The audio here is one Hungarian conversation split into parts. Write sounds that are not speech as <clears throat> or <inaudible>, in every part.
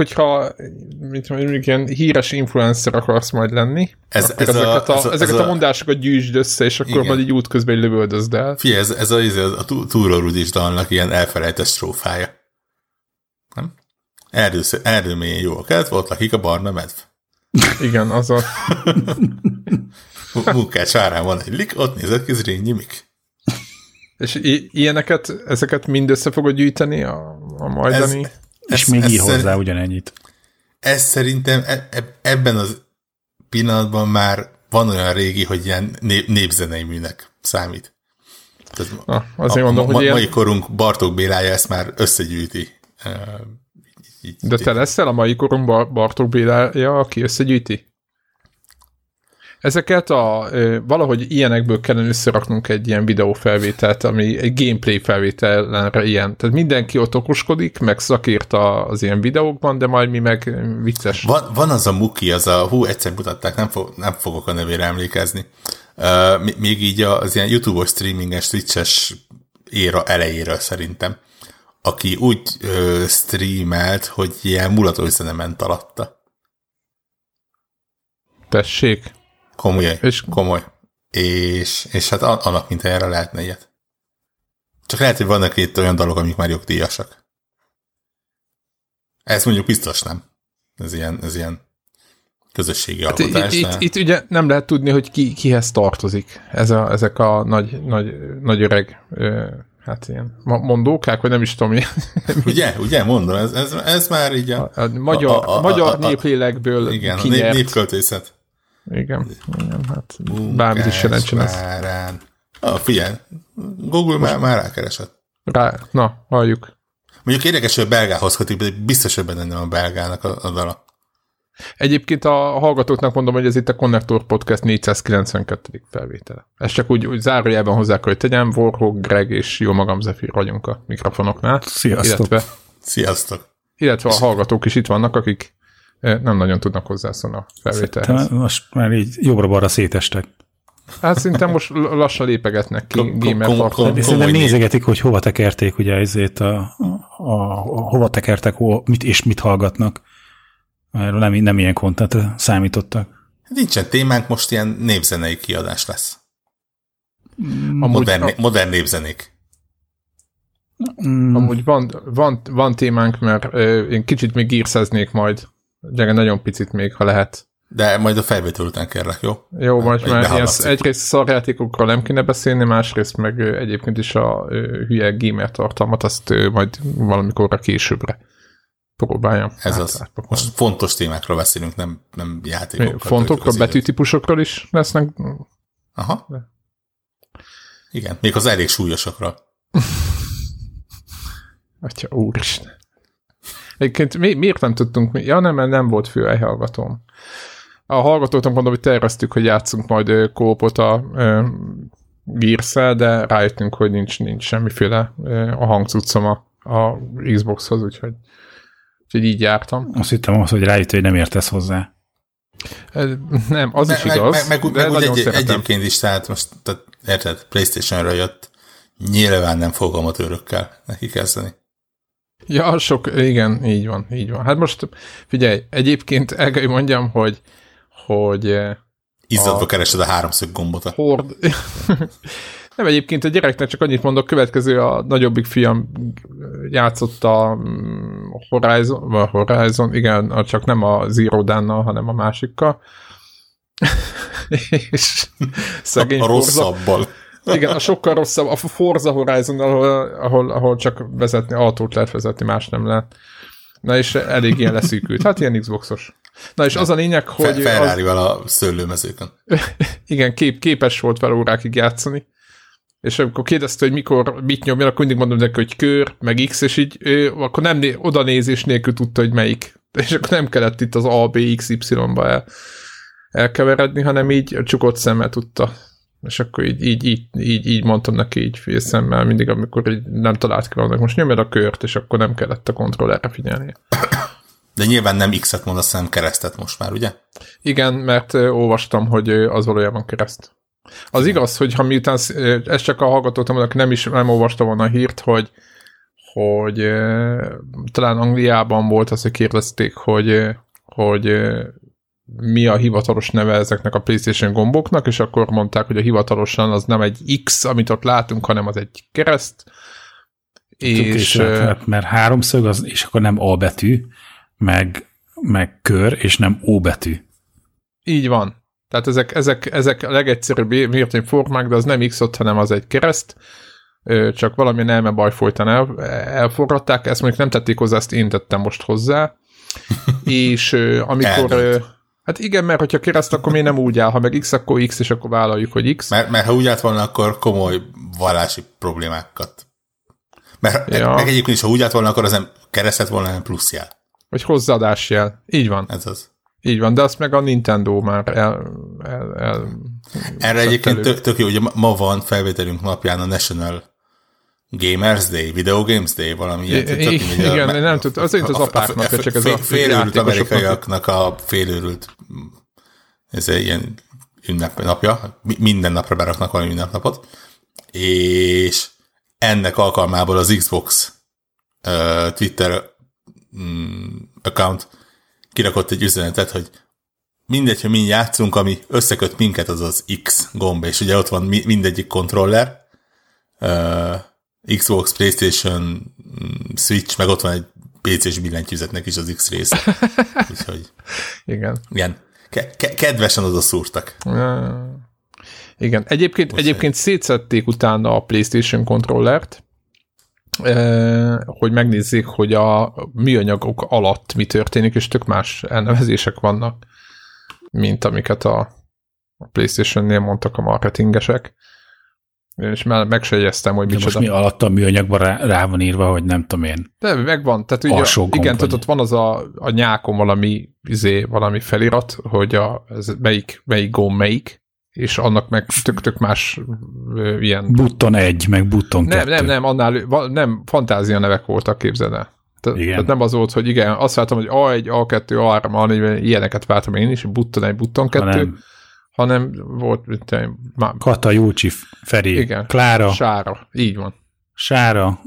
Hogyha mint mondjuk, ilyen híres influencer akarsz majd lenni, Ez- ez ezeket, a, ez a- ezeket ez a, a- mondásokat gyűjtsd össze, és akkor Igen. majd így útközben lövöldözd el. Figyelj, ez, ez a, ez a, a Tú- Túró Rudis dalnak ilyen elfelejtett strófája. Nem? Erdő, erdő mélyén jó a kedv, ott lakik a barna medv. Igen, az a... Munkács árán van egy lik, ott nézett ki Zrínyi Mik. És i- ilyeneket, ezeket mind össze fogod gyűjteni a, a majdani... Ez- És Ez- még ez ír hozzá szerint- ugyanennyit. Ez szerintem e- e- ebben az pillanatban már van olyan régi, hogy ilyen nép, népzenei műnek számít. Tehát Na, azért a, mondom, a, hogy ilyen... mai korunk Bartók Bélája ezt már összegyűjti. Ö, így- De te leszel a mai korunk Bar- Bartók Bélája, aki összegyűjti? Ezeket a, ö, valahogy ilyenekből kellene összeraknunk egy ilyen videófelvételt, ami egy gameplay felvételre ilyen. Tehát mindenki ott okoskodik, meg szakírta az ilyen videókban, de majd mi meg ö, vicces. Van, van az a Muki, az a, hú, egyszer mutatták, nem, fog, nem fogok a nevére emlékezni. Uh, még így az ilyen YouTube-os streaminges, Twitch-es éra elejéről szerintem, aki úgy uh, streamelt, hogy ilyen mulatós zene ment alatta. Tessék. Komoly. És- Komoly. És, és hát an- annak mint erre lehetne ilyet. Csak lehet, hogy vannak itt olyan dalok, amik már jogdíjasak. Ez mondjuk biztos nem. Ez ilyen, ez ilyen közösségi Hát itt, alkotás. itt, de- itt ugye nem lehet tudni, hogy ki, kihez tartozik ez a, ezek a nagy, nagy, nagy öreg, hát ilyen mondókák, vagy nem is tudom, <laughs> Ugye, ugye, mondom, ez, ez, ez már így a, a, a magyar, A- a- a- magyar a- a- néplélekből igen, a nép, kinyert. népköltészet. Igen, igen, hát bármit is jelentsen ez. Ah, figyelj, Google már, már rákeresett. Rá, na, halljuk. Mondjuk érdekes, hogy a belgához kötik, de biztos, hogy benne nem a belgának a, a dala. Egyébként a hallgatóknak mondom, hogy ez itt a Connector Podcast 492. felvétele. Ez csak úgy, úgy zárójában hozzá kell, hogy tegyem, Warhawk, Greg és jó magam Zephyr vagyunk a mikrofonoknál. Sziasztok. Illetve, Sziasztok! illetve a hallgatók is itt vannak, akik nem nagyon tudnak hozzászólni a felvételhez. Te most már így jobbra-balra szétestek. Hát szinte most lassan lépegetnek ki gamer szerintem nézegetik, hogy hova tekerték ugye ezért a, a, a, hova tekertek, hova, mit és mit hallgatnak. Nem, nem ilyen kontentre számítottak. Nincsen témánk, most ilyen népzenei kiadás lesz. Amúgy, Modern, a, modern népzenék. Mm, amúgy van, van, van témánk, mert ö, én kicsit még gírszeznék majd. Gyere, nagyon picit még, ha lehet. De majd a felvétel után kérlek, jó? Jó, most már ilyen, egyrészt szarjátékokról nem kéne beszélni, másrészt meg egyébként is a hülye gamer tartalmat, azt majd valamikorra későbbre próbáljam. Ez át- az. átpakolni. Most fontos témákról beszélünk, nem, nem játékokról. Fontokról, betűtípusokról is lesznek. Aha. De. Igen, még az elég súlyosakra. <laughs> Atya, úristen. Egyébként mi, miért nem tudtunk, mi? ja nem, mert nem volt fő hallgatóm. A hallgatóknak mondom, hogy terveztük, hogy játszunk majd kópot a gears de rájöttünk, hogy nincs, nincs semmiféle ö, a hangcuccom a, a Xboxhoz, úgyhogy, úgyhogy így jártam. azt hittem az, hogy rájött, hogy nem értesz hozzá. Nem, az is meg, igaz, meg, meg, meg úgy nagyon egy, szeretem. egyébként is, tehát most, tehát, érted, Playstation-ra jött, nyilván nem fog amatőrökkel neki kezdeni. Ja, sok, igen, így van, így van. Hát most figyelj, egyébként el kell, mondjam, hogy hogy eh, Izzadva A- keresed a háromszög gombot. a- hord... <laughs> Nem, egyébként a gyereknek csak annyit mondok, következő a nagyobbik fiam játszott a mm, Horizon, vagy Horizon, igen, a- csak nem a Zero Dawn-nal, hanem a másikkal. <laughs> és szegény A Forza, rosszabbal. Igen, a sokkal rosszabb, a Forza Horizon, ahol, ahol, ahol csak vezetni, autót lehet vezetni, más nem lehet. Na és elég ilyen leszűkült. Hát ilyen Xboxos. Na és az a lényeg, Fe, hogy az, a szőlőmezőkön. <laughs> igen, kép, képes volt vele órákig játszani. És amikor kérdezte, hogy mikor mit nyomjon, akkor mindig mondom neki, hogy kör, meg X, és így ő, akkor nem né- oda nézés nélkül tudta, hogy melyik. És akkor nem kellett itt az A, B, X, Y-ba el, elkeveredni, hanem így csukott szemmel tudta. És akkor így, így, így, így, így mondtam neki így félszemmel mindig, amikor így nem talált ki valamit. Most nyomjad a kört, és akkor nem kellett a kontrollerre figyelni. De nyilván nem X-et mondasz, hanem keresztet most már, ugye? Igen, mert olvastam, hogy az valójában kereszt. Az igaz, hogy ha miután, ez csak a hallgatóknak mondok, nem is nem olvastam volna a hírt, hogy, hogy talán Angliában volt az, hogy kérdezték, hogy, hogy mi a hivatalos neve ezeknek a PlayStation gomboknak, és akkor mondták, hogy a hivatalosan az nem egy X, amit ott látunk, hanem az egy kereszt. És, hát, mert háromszög, az, és akkor nem A betű, meg, meg kör, és nem O betű. Így van. Tehát ezek, ezek, ezek a legegyszerűbb mértény formák, de az nem X ott, hanem az egy kereszt, csak valami elme baj folytán el, elforradták, ezt mondjuk nem tették hozzá, ezt én tettem most hozzá, <laughs> és amikor... Eldönt. Hát igen, mert hogyha kereszt, akkor még nem úgy áll, ha meg X, akkor X, és akkor vállaljuk, hogy X. Mert, mert ha úgy állt volna, akkor komoly vallási problémákat. Mert ja. meg egyébként is, ha úgy állt volna, akkor az nem keresztet volna, hanem plusz jel. Vagy hozzáadás jel. Így van. Ez az. Így van, de azt meg a Nintendo már el... el, el Erre egyébként tök, tök jó, hogy ma van felvételünk napján a National Gamers Day, Video Games Day, valami ilyet. I- igen, a, nem tudom, az az apáknak, csak ez a félőrült amerikaiaknak a félőrült ez egy ilyen ünnepnapja, minden napra beraknak valami ünnepnapot, és ennek alkalmából az Xbox uh, Twitter um, account kirakott egy üzenetet, hogy mindegy, hogy mi játszunk, ami összeköt minket, az az X gomb, és ugye ott van mindegyik kontroller, uh, Xbox, Playstation, mm, Switch, meg ott van egy PC-s billentyűzetnek is az X rész. <laughs> Úgyhogy... Igen. Igen. Ke- ke- kedvesen oda szúrtak. Igen. Egyébként, egyébként szétszették utána a PlayStation kontrollert, hogy megnézzék, hogy a műanyagok alatt mi történik, és tök más elnevezések vannak, mint amiket a PlayStation-nél mondtak a marketingesek. És már meg se jegyeztem, hogy micsoda. most mi alatt a műanyagban rá, rá van írva, hogy nem tudom én. De megvan. Tehát ugye, igen, tehát ott van az a, a nyákon valami, izé, valami felirat, hogy a, ez melyik, melyik gomb melyik, és annak meg tök-tök más ö, ilyen... Button egy, meg button nem, kettő. Nem, nem, annál, nem, fantázia nevek voltak, képzeld el. Te, igen. Tehát nem az volt, hogy igen, azt váltam, hogy A1, A2, A3, A4, ilyeneket váltam én is, button egy, button kettő, hanem, hanem volt, mint már... Kata, Júcsi, Feri, igen, Klára. Sára, így van. Sára,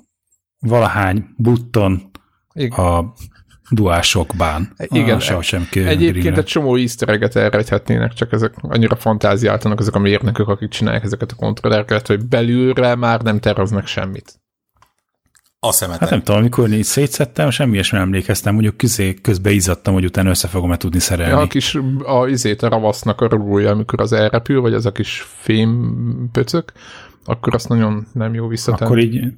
valahány, button, igen. a duásokbán. Igen, ah, sem egyébként egy csomó easter elrejthetnének, csak ezek annyira fantáziáltanak ezek a mérnökök, akik csinálják ezeket a kontrollereket, hogy belülre már nem terveznek semmit. A szemetek. Hát nem tudom, amikor így szétszettem, semmi sem emlékeztem, mondjuk közé, közben izzadtam, hogy utána össze fogom-e tudni szerelni. Ja, a kis a izét a ravasznak a rugója, amikor az elrepül, vagy ez a kis fém pöcök, akkor azt nagyon nem jó visszatenni. Akkor így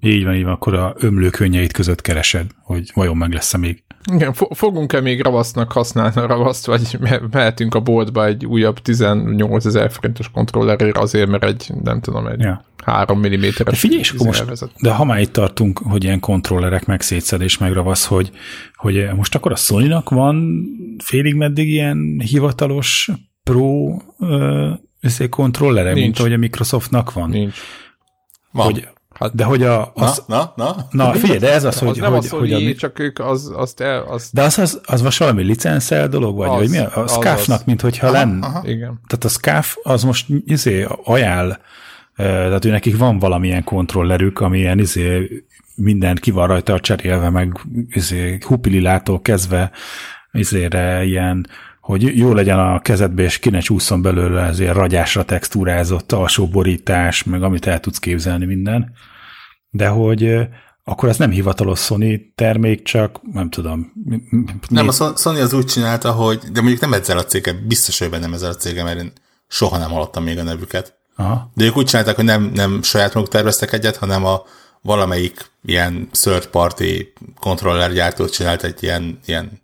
így van, így van, akkor a ömlőkönnyeit között keresed, hogy vajon meg lesz-e még. Igen, fogunk-e még ravasznak használni a ravaszt, vagy mehetünk a boltba egy újabb 18 ezer forintos kontrollerére azért, mert egy, nem tudom, egy ja. 3 mm-es de figyelj, most, de ha már itt tartunk, hogy ilyen kontrollerek meg szétszedés, meg ravasz, hogy, hogy most akkor a sony van félig meddig ilyen hivatalos pro uh, kontrollere, Nincs. mint ahogy a Microsoftnak van? Nincs. Van. Hogy de hogy a... Az, na, na, na. Na, figyelj, de ez az, hogy... Az nem hogy, az, hogy, hogy a, csak ők az, azt el... Azt... De az, az, az most valami licenszel dolog, vagy, az, vagy mi? A SCAF-nak, mint hogyha lenne. Igen. Tehát a SCAF az most izé ajánl, tehát ő nekik van valamilyen kontrollerük, amilyen izé minden ki van rajta cserélve, meg izé hupililától kezdve izére ilyen hogy jó legyen a kezedbe, és ki ne csúszson belőle ezért ragyásra textúrázott alsó borítás, meg amit el tudsz képzelni minden. De hogy akkor ez nem hivatalos Sony termék, csak nem tudom. Nem, a Sony az úgy csinálta, hogy, de mondjuk nem ezzel a céggel, biztos, hogy nem ezzel a céggel, mert én soha nem hallottam még a nevüket. Aha. De ők úgy csinálták, hogy nem, nem saját maguk terveztek egyet, hanem a valamelyik ilyen third party kontrollergyártó csinált egy ilyen, ilyen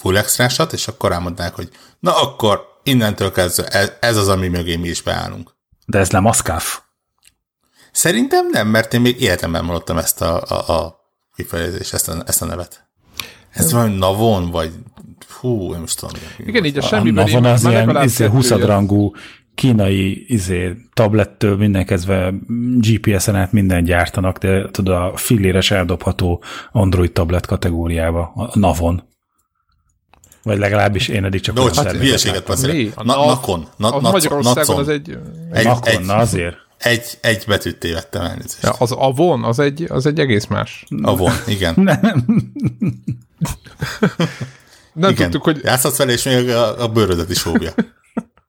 full extrásat, és akkor elmondták, hogy na akkor innentől kezdve ez, ez az, ami mögé mi is beállunk. De ez nem a SCAF? Szerintem nem, mert én még életemben hallottam ezt a, a, a kifejezést, ezt a, ezt a nevet. Ez valami Navon, vagy hú, nem is tudom. Igen, így a semmiben. Navon az ilyen izé, 20 rangú kínai izé, tablettől minden kezdve GPS-en át minden gyártanak, de tudod, a filléres eldobható Android tablet kategóriába, a Navon. Vagy legalábbis én eddig csak hát hülyeséget beszélek. Na, nakon. Na, a Magyarországon az egy... egy nakon, egy, na azért. egy, egy betűt tévedtem elnézést. Ja, az a von, az egy, az egy egész más. A von, igen. <laughs> Nem. Nem igen. tudtuk, hogy Játszhatsz vele, és még a, a bőrödet is óvja.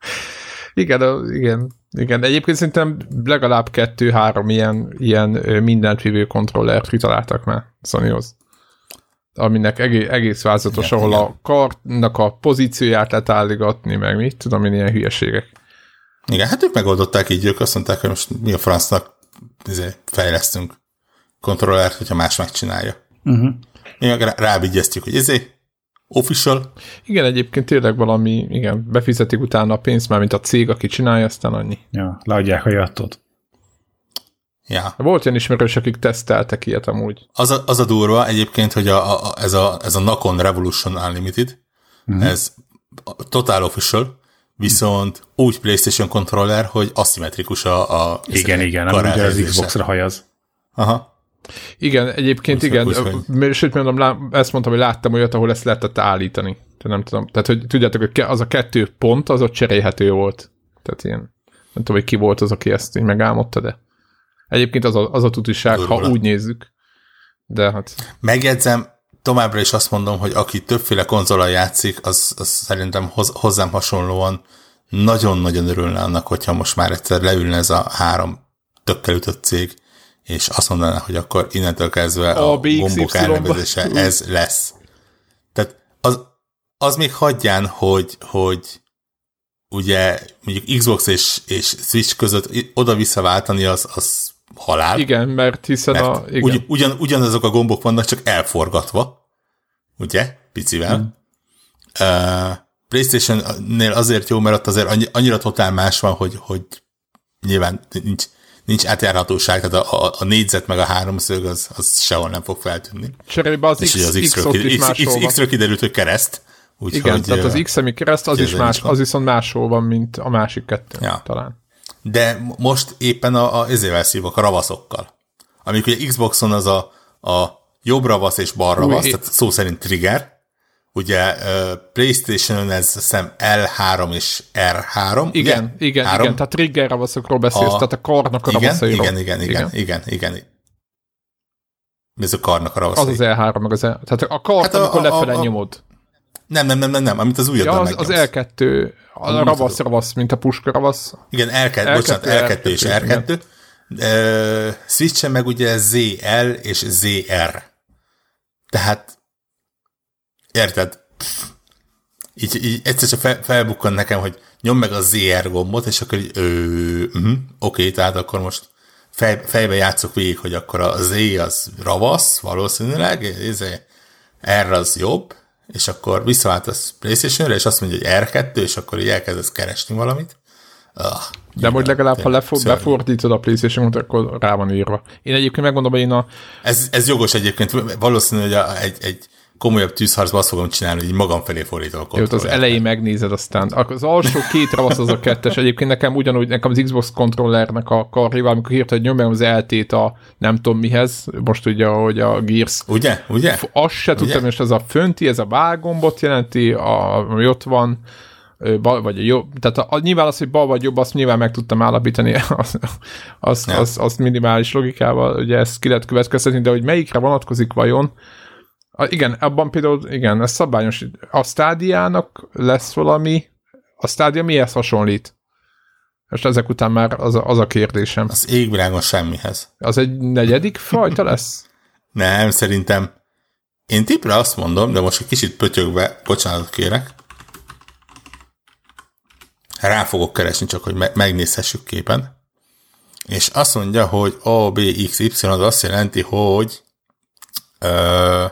<laughs> igen, a, igen, igen. Egyébként szerintem legalább kettő-három ilyen, ilyen mindent vívő kontrollert kitaláltak már Sonyhoz. Aminek egész, egész vázatos, Igen, ahol igen. a kartnak a pozícióját lehet álligatni, meg mit tudom én, ilyen hülyeségek. Igen, hát ők megoldották így, ők azt mondták, hogy most mi a francnak izé, fejlesztünk kontrollert, hogyha más megcsinálja. Uh-huh. Mi meg hogy izé, official, Igen, egyébként tényleg valami, igen, befizetik utána a pénzt, már mint a cég, aki csinálja, aztán annyi. Ja, leadják a jattot. Ja. Volt ilyen ismerős, akik teszteltek ilyet amúgy. Az a, az a durva egyébként, hogy a, a, ez, a, ez a Nakon Revolution Unlimited, mm. ez total official, viszont úgy PlayStation controller, hogy aszimmetrikus a, a Igen, igen, ami ugye az. Xbox-ra hajaz. Aha. Igen, egyébként Úgy- igen, úgy, sőt, mondom, lá, ezt mondtam, hogy láttam olyat, ahol ezt lehetett állítani. Tehát nem tudom, tehát hogy tudjátok, hogy az a kettő pont, az ott cserélhető volt. Tehát ilyen, nem tudom, hogy ki volt az, aki ezt így megálmodta, de egyébként az a, az a tutiság, ha Durva. úgy nézzük. De hát, Megjegyzem, továbbra is azt mondom, hogy aki többféle konzolal játszik, az, az szerintem hoz, hozzám hasonlóan nagyon-nagyon örülne annak, hogyha most már egyszer leülne ez a három tökkel ütött cég, és azt mondaná, hogy akkor innentől kezdve a, A gombok elnevezése ez lesz. Tehát az, az még hagyján, hogy, hogy ugye mondjuk Xbox és, és Switch között oda-vissza váltani az, az halál. igen, mert hiszen Mert a, igen, ugy, ugyan, ugyanazok a gombok vannak, csak elforgatva, ugye, picivel. Mm. Uh, PlayStation-nél azért jó, mert ott azért annyi, annyira totál más van, hogy, hogy nyilván nincs, nincs átjárhatóság, tehát a, a, a négyzet meg a háromszög az, az sehol nem fog feltűnni. cserébe az És X, az X-ről, ott is X, X, máshol van. X-ről kiderült, hogy kereszt. Úgyhogy, Igen, tehát az X, ami kereszt, az is más, az viszont máshol van, mint a másik kettő, Ja. talán. De mo- most éppen a, a ezével szívok, a ravaszokkal. Amik ugye Xboxon az a, a jobb ravasz és bal ravasz, Új, tehát szó szerint trigger. Ugye uh, Playstation-on ez hiszem L3 és R3. Igen, ugye? igen, Három? igen, tehát trigger ravaszokról beszélsz, A- tehát a karnak a igen, igen, igen, igen, igen, igen, igen. Ez a karnak a ravaszai. Az az L3, meg az L... Tehát a kart, Hát a- amikor a- a- lefele a- nyomod. Nem, nem, nem, nem, nem, amit az ujjaddal Ja, az, az megnyomsz. L2, a Úgy ravasz tudom. ravasz, mint a puska ravasz. Igen, L2, L2, bocsánat, L2 és R2, R2. Uh, Switch-en meg ugye ZL és ZR. Tehát, érted? Pff. Így, így egyszer csak fel, felbukkan nekem, hogy nyom meg a ZR gombot, és akkor így, uh-huh, oké, tehát akkor most fej, fejbe játszok végig, hogy akkor a Z az ravasz, valószínűleg, ez R az jobb, és akkor visszaváltasz PlayStation-re, és azt mondja, hogy R2, és akkor így elkezdesz keresni valamit. Ah, De majd legalább, ha tényleg, lefo- szörnyű. befordítod a playstation akkor rá van írva. Én egyébként megmondom, hogy én a... Ez, ez jogos egyébként, valószínű, hogy a, egy, egy komolyabb tűzharcban azt fogom csinálni, hogy így magam felé fordítom a Jó, az kontrollert. elején megnézed aztán. Az alsó két ravasz az a kettes. Egyébként nekem ugyanúgy, nekem az Xbox controllernek a karjával, amikor írta, hogy nyomjam az LT-t a nem tudom mihez, most ugye, hogy a Gears Ugye? Ugye? azt se tudtam, és ez a fönti, ez a válgombot jelenti, a, ami ott van, bal, vagy a jobb, tehát a, a, nyilván az, hogy bal vagy jobb, azt nyilván meg tudtam állapítani, <laughs> azt, azt, Ja. azt, azt minimális logikával, ugye ezt ki lehet következtetni, de hogy melyikre vonatkozik vajon, a, igen, abban például, igen, ez szabályos. A stádiának lesz valami, a stádia mihez hasonlít? És ezek után már az a, az a kérdésem. Az égvilágon semmihez. Az egy negyedik fajta lesz? <laughs> Nem, szerintem én tipre azt mondom, de most egy kicsit pötyögve, bocsánatot kérek, rá fogok keresni, csak hogy me- megnézhessük képen. És azt mondja, hogy A, B, X, Y, az azt jelenti, hogy ö,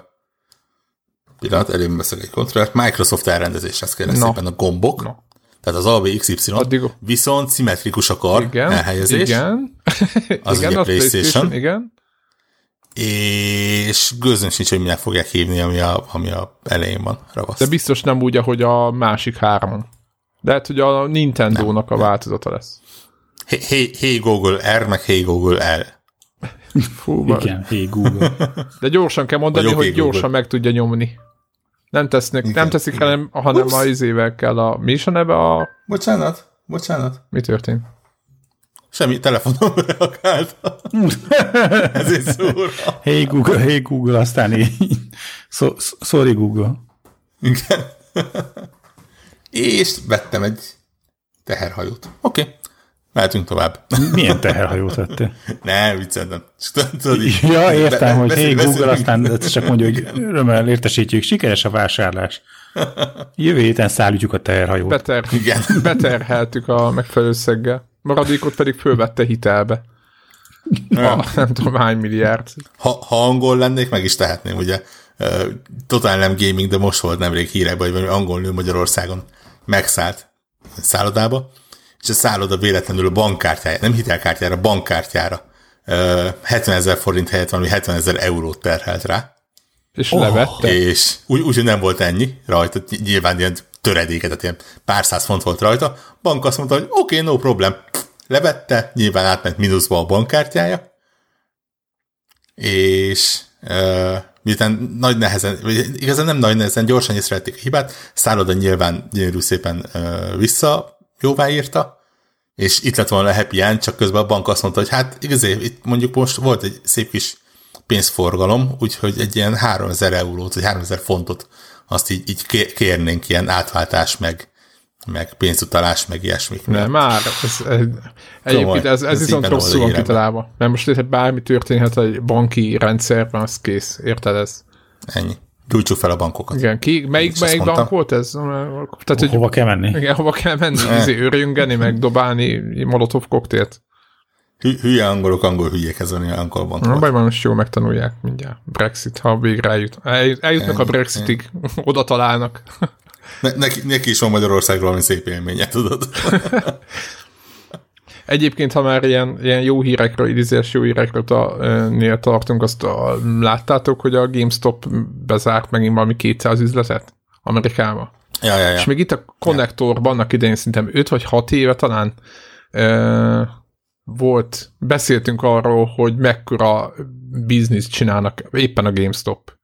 pillanat, elém veszek egy kontrollert, Microsoft elrendezéshez kell Na. szépen a gombok. No. Tehát az A, B, X, Y, Addig- viszont szimmetrikus a kar Igen, elhelyezés. igen. Az <laughs> igen, ugye a PlayStation. Igen. és gőzöm sincs, hogy minek fogják hívni, ami a, ami a elején van. Ravasz. De biztos nem úgy, ahogy a másik három. De hát, hogy a Nintendo-nak a változata lesz. Hey, hey, hey Google R, meg Hey Google L. Fú, Igen, hey Google. De gyorsan kell mondani, Vagy hogy oké, Google. gyorsan meg tudja nyomni. Nem tesznek, Igen, nem teszik, hanem, hanem Ups. a izével kell a... Mi is a neve a... Bocsánat, bocsánat. Mi történt? semmi telefonom reagált. <laughs> Ezért szóra. Hey Google, hey Google, aztán így. So, sorry Google. Igen. <laughs> És vettem egy teherhajót. Oké. Okay. Mehetünk tovább. Milyen teherhajót vettél? ne, viccelem. Ja, értem, hogy hey Google, aztán csak mondja, hogy örömmel értesítjük, sikeres a vásárlás. Jövő héten szállítjuk a teherhajót. Beter, Igen. <laughs> Beterheltük a megfelelő szeggel. Maradékot pedig fölvette hitelbe. Nem. A, nem tudom hány milliárd. Ha, ha angol lennék, meg is tehetném, ugye. Totál nem gaming, de most volt nemrég hírekben, hogy valami angol nő Magyarországon megszállt szállodába, és a szálloda véletlenül a bankkártyájára, nem hitelkártyára, bankkártyára 70 ezer forint helyett valami 70 ezer eurót terhelt rá. És oh. levette? És úgy, úgy, hogy nem volt ennyi rajta, nyilván ilyen töredéket, tehát ilyen pár száz font volt rajta. Bank azt mondta, hogy oké, okay, no problem. Levette, nyilván átment mínuszba a bankkártyája, és uh, miután nagy nehezen, vagy igazán nem nagy nehezen, gyorsan észrevették a hibát, szálloda nyilván gyönyörű szépen uh, vissza jóváírta, és itt lett volna a happy end, csak közben a bank azt mondta, hogy hát igazán itt mondjuk most volt egy szép kis pénzforgalom, úgyhogy egy ilyen 3000 eurót, vagy 3000 fontot azt így, így kérnénk ilyen átváltás, meg, meg pénzutalás, meg ilyesmik. Nem, már. Ez, ez, egyébként ez, ez, ez viszont rosszul van kitalálva. Mert most érted, bármi történhet egy banki rendszerben, az kész. Érted ez? Ennyi. Gyújtsuk fel a bankokat. Igen, ki, melyik, melyik bank volt ez? Tehát, hogy, hova kell menni? Igen, hova kell menni, izé, őrjöngeni, meg dobálni molotov koktélt. Hülye angolok, angol hülyékhez venni angol bankot. Na, baj van, most jól megtanulják mindjárt. Brexit, ha végre eljut. Eljutnak a Brexitig, <laughs> oda találnak. Ne, neki, neki is van Magyarországról valami szép élménye, tudod? <laughs> Egyébként, ha már ilyen, ilyen jó hírekről, idézés jó hírekről ta, tartunk, azt a, láttátok, hogy a GameStop bezárt megint valami 200 üzletet Amerikába? Ja, ja, ja. És még itt a konnektorban, annak idején szerintem 5 vagy 6 éve talán volt, beszéltünk arról, hogy mekkora bizniszt csinálnak éppen a GameStop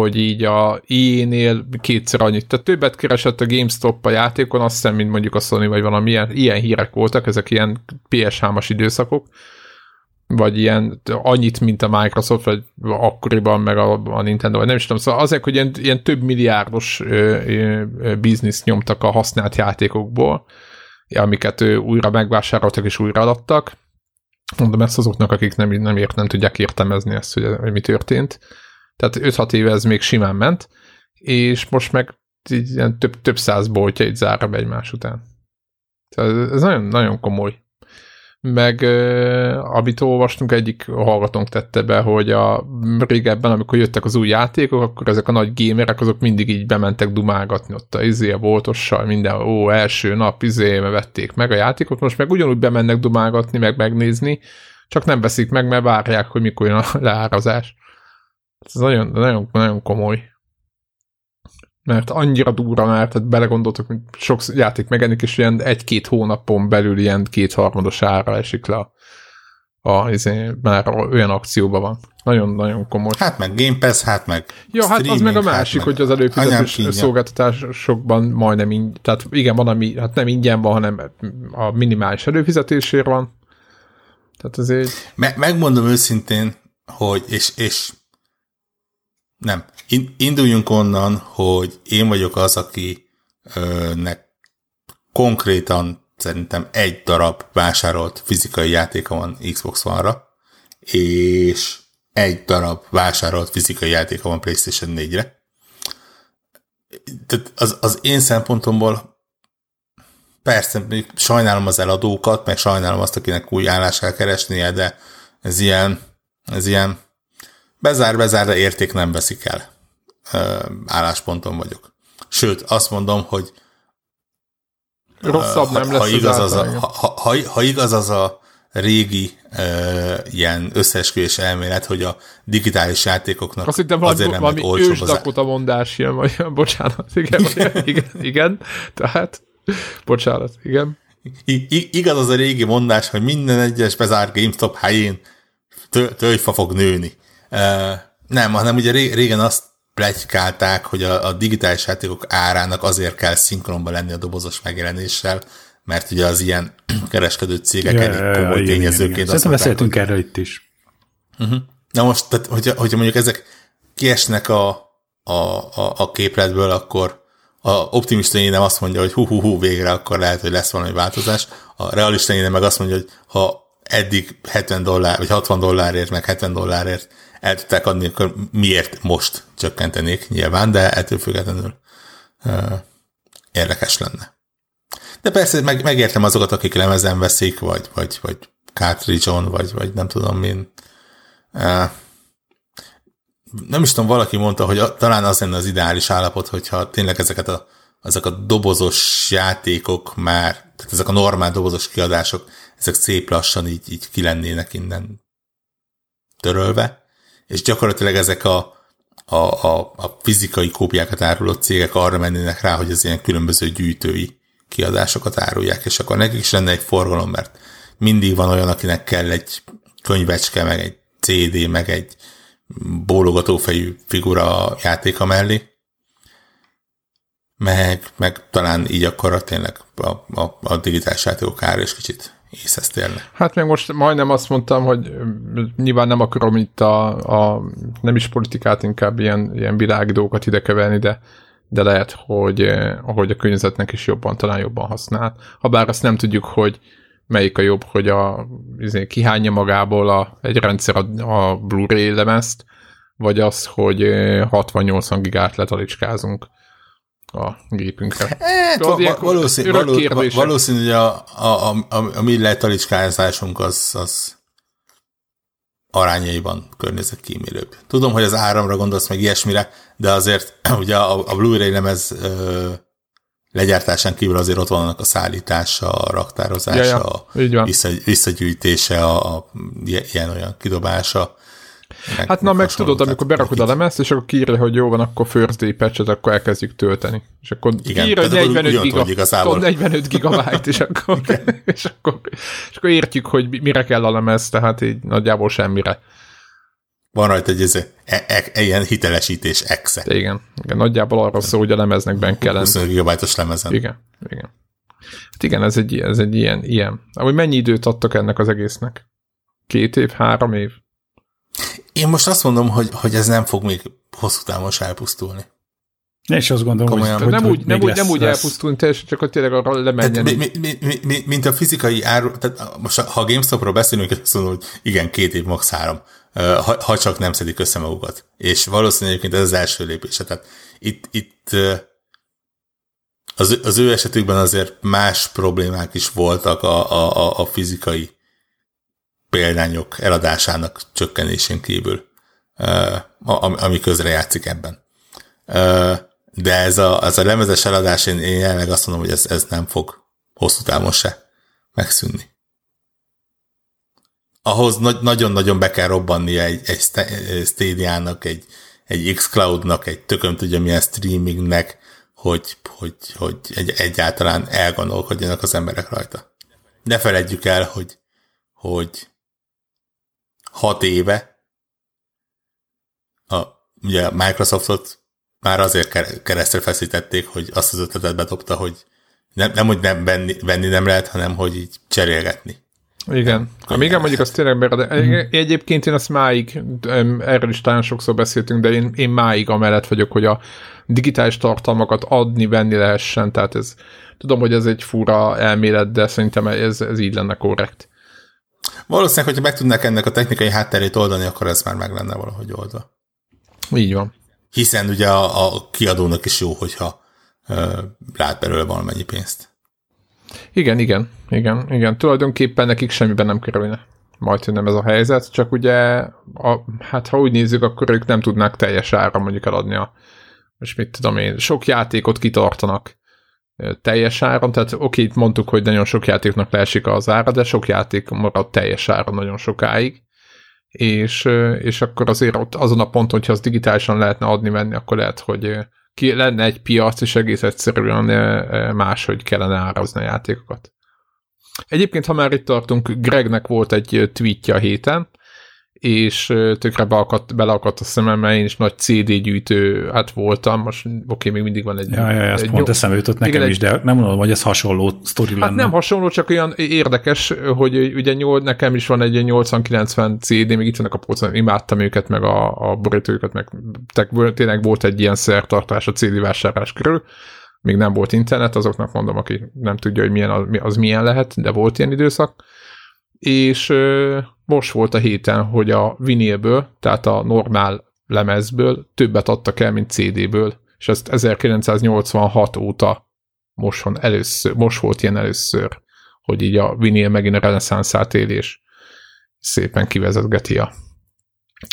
hogy így a EA-nél kétszer annyit, tehát többet keresett a GameStop a játékon, azt hiszem, mint mondjuk a Sony, vagy valami ilyen, ilyen hírek voltak, ezek ilyen PS3-as időszakok, vagy ilyen annyit, mint a Microsoft, vagy akkoriban, meg a, a Nintendo, vagy nem is tudom, szóval azért, hogy ilyen, ilyen több milliárdos bizniszt nyomtak a használt játékokból, amiket ő újra megvásároltak és újra adtak. Mondom ezt azoknak, akik nem, nem, ért, nem tudják értelmezni ezt, hogy, hogy mi történt. Tehát 5-6 éve ez még simán ment, és most meg így ilyen több, több száz boltja így zárra be egymás után. Tehát ez nagyon, nagyon komoly meg amit olvastunk, egyik hallgatónk tette be, hogy a régebben, amikor jöttek az új játékok, akkor ezek a nagy gamerek, azok mindig így bementek dumálgatni ott a izé, a boltossal, minden, ó, első nap, izé, vették meg a játékot, most meg ugyanúgy bemennek dumálgatni, meg megnézni, csak nem veszik meg, mert várják, hogy mikor jön a <laughs> leárazás. Ez nagyon, nagyon, nagyon komoly mert annyira durva már, tehát belegondoltok, hogy sok játék megenik, és ilyen egy-két hónapon belül ilyen kétharmados ára esik le a, a izé, már olyan akcióban van. Nagyon-nagyon komoly. Hát meg Game Pass, hát meg Ja, hát az meg a másik, hát hogy az előfizetés szolgáltatásokban majdnem így, tehát igen, van, ami hát nem ingyen van, hanem a minimális előfizetésért van. Tehát azért... Me- megmondom őszintén, hogy, és, és nem. Induljunk onnan, hogy én vagyok az, akinek konkrétan szerintem egy darab vásárolt fizikai játéka van Xbox One-ra, és egy darab vásárolt fizikai játéka van PlayStation 4-re. Tehát az, az én szempontomból persze sajnálom az eladókat, meg sajnálom azt, akinek új állást kell keresnie, de ez ilyen, ez ilyen bezár, bezár, de érték nem veszik el állásponton vagyok. Sőt, azt mondom, hogy rosszabb nem lesz ha igaz az, a, ha, ha, ha igaz az a régi uh, ilyen összeesküvés elmélet, hogy a digitális játékoknak Azt hittem, azért nem valami ősdakot a mondás jön, vagy <laughs> bocsánat, igen, <laughs> igen, igen, tehát bocsánat, igen. I, igaz az a régi mondás, hogy minden egyes bezárt GameStop helyén tölgyfa fog nőni. Nem, hanem ugye régen azt plegykálták, hogy a, a digitális játékok árának azért kell szinkronban lenni a dobozos megjelenéssel, mert ugye az ilyen <clears throat> kereskedő cégek ja, elég komoly tényezőként. Szerintem beszéltünk erről itt is. Uh-huh. Na most, tehát, hogyha, hogyha mondjuk ezek kiesnek a, a, a, a képletből, akkor a optimista nem azt mondja, hogy hú, hú, hú, végre akkor lehet, hogy lesz valami változás. A realista nem meg azt mondja, hogy ha eddig 70 dollár, vagy 60 dollárért, meg 70 dollárért el tudták adni, akkor miért most csökkentenék nyilván, de ettől függetlenül uh, érdekes lenne. De persze meg, megértem azokat, akik lemezen veszik, vagy, vagy, vagy cartridge-on, vagy, vagy nem tudom min. Uh, nem is tudom, valaki mondta, hogy a, talán az lenne az ideális állapot, hogyha tényleg ezeket a, ezek a dobozos játékok már, tehát ezek a normál dobozos kiadások, ezek szép lassan így, így kilennének innen törölve, és gyakorlatilag ezek a, a, a, a fizikai kópiákat áruló cégek arra mennének rá, hogy az ilyen különböző gyűjtői kiadásokat árulják, és akkor nekik is lenne egy forgalom, mert mindig van olyan, akinek kell egy könyvecske, meg egy CD, meg egy bólogatófejű figura játéka mellé, meg, meg talán így akkor tényleg a, a, a digitális játékok ára is kicsit észhez térne. Hát még most majdnem azt mondtam, hogy nyilván nem akarom itt a, a nem is politikát, inkább ilyen, ilyen világi dolgokat idekevelni, de de lehet, hogy, hogy a környezetnek is jobban, talán jobban használ. Habár azt nem tudjuk, hogy melyik a jobb, hogy a, izé, kihányja magából a, egy rendszer a, a Blu-ray lemezt, vagy az, hogy 60-80 gigát letalicskázunk a gépünkre. E, val- valószínű, való, valószínű, hogy a, a, a, a mi letalicskázásunk az, az arányaiban környezetkímélőbb. Tudom, hogy az áramra gondolsz meg ilyesmire, de azért <clears throat> ugye a, a Blu-ray lemez ö, legyártásán kívül azért ott vannak a szállítása, a raktározása, ja, ja. a vissza, visszagyűjtése, a, a ilyen-olyan kidobása. Meg hát na, meg tudod, amikor berakod a lemezt, és akkor kiírja, hogy jó van, akkor first day patch akkor elkezdjük tölteni. És akkor Igen, kiírja, hogy 45, giga, igazából. 45 gigabyte, és akkor, <laughs> és, akkor, és akkor értjük, hogy mire kell a lemez, tehát így nagyjából semmire. Van rajta egy ez, e, e, e, ilyen hitelesítés exe. Igen, igen, nagyjából arra szól, hogy a lemeznek ben kell 25 gigabájtos lemezen. Igen, igen. Hát igen, ez egy, ez egy ilyen, ilyen. Ahogy mennyi időt adtak ennek az egésznek? Két év, három év? Én most azt mondom, hogy, hogy ez nem fog még hosszú távon elpusztulni. És azt gondolom, Komolyan. hogy, nem, hogy úgy, nem, úgy, nem úgy elpusztulni teljesen, csak hogy tényleg arra lemenjen. Mi, mi, mi, mi, mint a fizikai áru, tehát most ha a GameStopról beszélünk, azt mondom, hogy igen, két év, max. három, ha, ha csak nem szedik össze magukat. És valószínűleg egyébként ez az első lépése. Tehát itt, itt az, az ő esetükben azért más problémák is voltak a, a, a fizikai példányok eladásának csökkenésén kívül, ami közre játszik ebben. De ez a, ez a lemezes eladás, én, én jelenleg azt mondom, hogy ez, ez nem fog hosszú távon se megszűnni. Ahhoz nagyon-nagyon be kell robbannia egy, egy Stadia-nak, egy, egy X-Cloud-nak, egy tököm tudja milyen streamingnek, hogy, hogy, hogy egy, egyáltalán elgondolkodjanak az emberek rajta. Ne feledjük el, hogy, hogy hat éve a, ugye Microsoftot már azért keresztre feszítették, hogy azt az ötletet bedobta, hogy nem, nem hogy nem venni, venni nem lehet, hanem hogy így cserélgetni. Igen. Ha igen, mondjuk azt tényleg de mm. egyébként én azt máig, erről is talán sokszor beszéltünk, de én, én máig amellett vagyok, hogy a digitális tartalmakat adni, venni lehessen, tehát ez, tudom, hogy ez egy fura elmélet, de szerintem ez, ez így lenne korrekt. Valószínűleg, hogyha meg tudnak ennek a technikai hátterét oldani, akkor ez már meg lenne valahogy oldva. Így van. Hiszen ugye a, a kiadónak is jó, hogyha ö, lát belőle valamennyi pénzt. Igen, igen, igen, igen. Tulajdonképpen nekik semmiben nem kerülne. Majd, hogy nem ez a helyzet, csak ugye, a, hát ha úgy nézzük, akkor ők nem tudnák teljes ára mondjuk eladni a, most mit tudom én, sok játékot kitartanak teljes áron, tehát oké, itt mondtuk, hogy nagyon sok játéknak leesik az ára, de sok játék marad teljes áron nagyon sokáig, és, és akkor azért ott azon a ponton, hogyha az digitálisan lehetne adni-venni, akkor lehet, hogy ki lenne egy piac, és egész egyszerűen máshogy kellene árazni a játékokat. Egyébként, ha már itt tartunk, Gregnek volt egy tweetje a héten, és tökre beakadt, beleakadt a szemem, mert én is nagy CD gyűjtő hát voltam, most oké, még mindig van egy... Ja, ja, ezt egy pont eszembe jutott nekem igen, is, de nem mondom, hogy ez hasonló sztori Hát lenne. nem hasonló, csak olyan érdekes, hogy ugye nyol, nekem is van egy 80-90 CD, még itt vannak a polcon, imádtam őket, meg a, a borítójukat, meg tényleg volt egy ilyen szertartás a CD vásárlás körül, még nem volt internet, azoknak mondom, aki nem tudja, hogy milyen az, az milyen lehet, de volt ilyen időszak, és most volt a héten, hogy a vinilből, tehát a normál lemezből többet adtak el, mint CD-ből, és ezt 1986 óta most, van először, most volt ilyen először, hogy így a vinil megint a reneszánszát él, és szépen kivezetgeti a,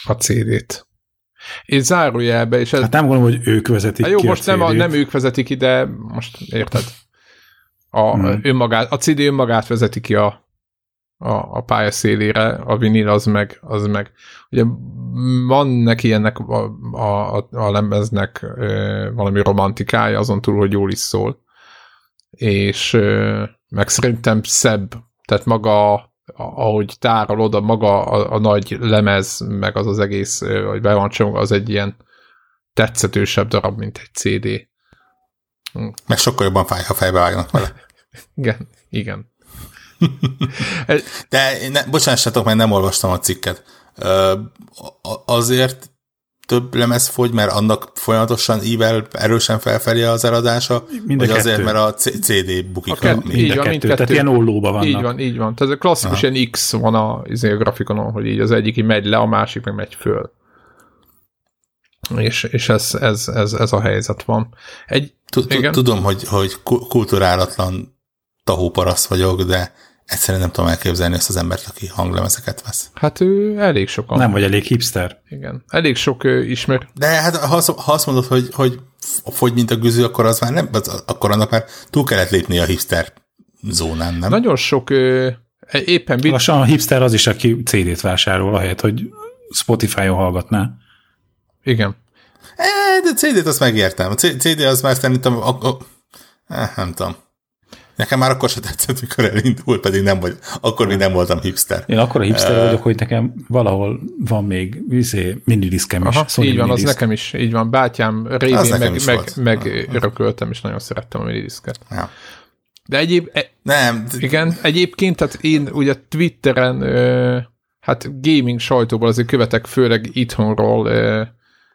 a CD-t. És zárójelbe, és ez... Hát nem gondolom, hogy ők vezetik hát jó, ki most a nem, a, nem ők vezetik ki, de most érted. A, Hmm. önmagát, a CD önmagát vezeti ki a, a, a pálya szélére, a vinil az meg, az meg. Ugye van neki ennek a, a, a, lemeznek ö, valami romantikája, azon túl, hogy jól is szól. És ö, meg szerintem szebb, tehát maga, ahogy tárolod, a maga a, a nagy lemez, meg az az egész, hogy be van csomag, az egy ilyen tetszetősebb darab, mint egy CD. Meg sokkal jobban fáj, ha fejbe vágnak vele. <laughs> Igen, igen. De én ne, bocsánassátok, mert nem olvastam a cikket. Azért több lemez fogy, mert annak folyamatosan ível erősen felfelé az eladása, Mind vagy azért, kettő. mert a CD bukik. A kett- mi- így Mind a van, kettő, mindkettő. tehát ilyen ollóba vannak. Így van, így van. Tehát ez a klasszikus ilyen X van a, izé, a grafikonon, hogy így az egyik így megy le, a másik meg megy föl. És, és ez, ez, ez, ez a helyzet van. Egy. Tudom, hogy, hogy ku- kulturálatlan tahóparaszt vagyok, de egyszerűen nem tudom elképzelni ezt az embert, aki hanglemezeket vesz. hát ő elég sokan. Nem vagy elég hipster. Igen. Elég sok ismer. De hát ha azt, ha azt mondod, hogy, hogy fogy, mint a güzű, akkor az már nem, az, akkor annak már túl kellett lépni a hipster zónán, nem? Nagyon sok ö, éppen bit, Lassan a hipster az is, aki CD-t vásárol, ahelyett, hogy Spotify-on hallgatná. igen. E, de CD-t azt megértem. A CD az már szerintem, a, a, eh, nem tudom. Nekem már akkor se tetszett, mikor elindult, pedig nem vagy, akkor még nem voltam hipster. Én akkor a hipster vagyok, hogy nekem valahol van még izé, minidiskem is. Aha, Sony így van, az minidisc. nekem is, így van. Bátyám Az révén meg, is meg, volt. meg örököltem, és nagyon szerettem a minidisket. Ja. De egyéb, e, Nem, Igen, egyébként, tehát én ugye Twitteren, ö, hát gaming sajtóból azért követek főleg itthonról ö,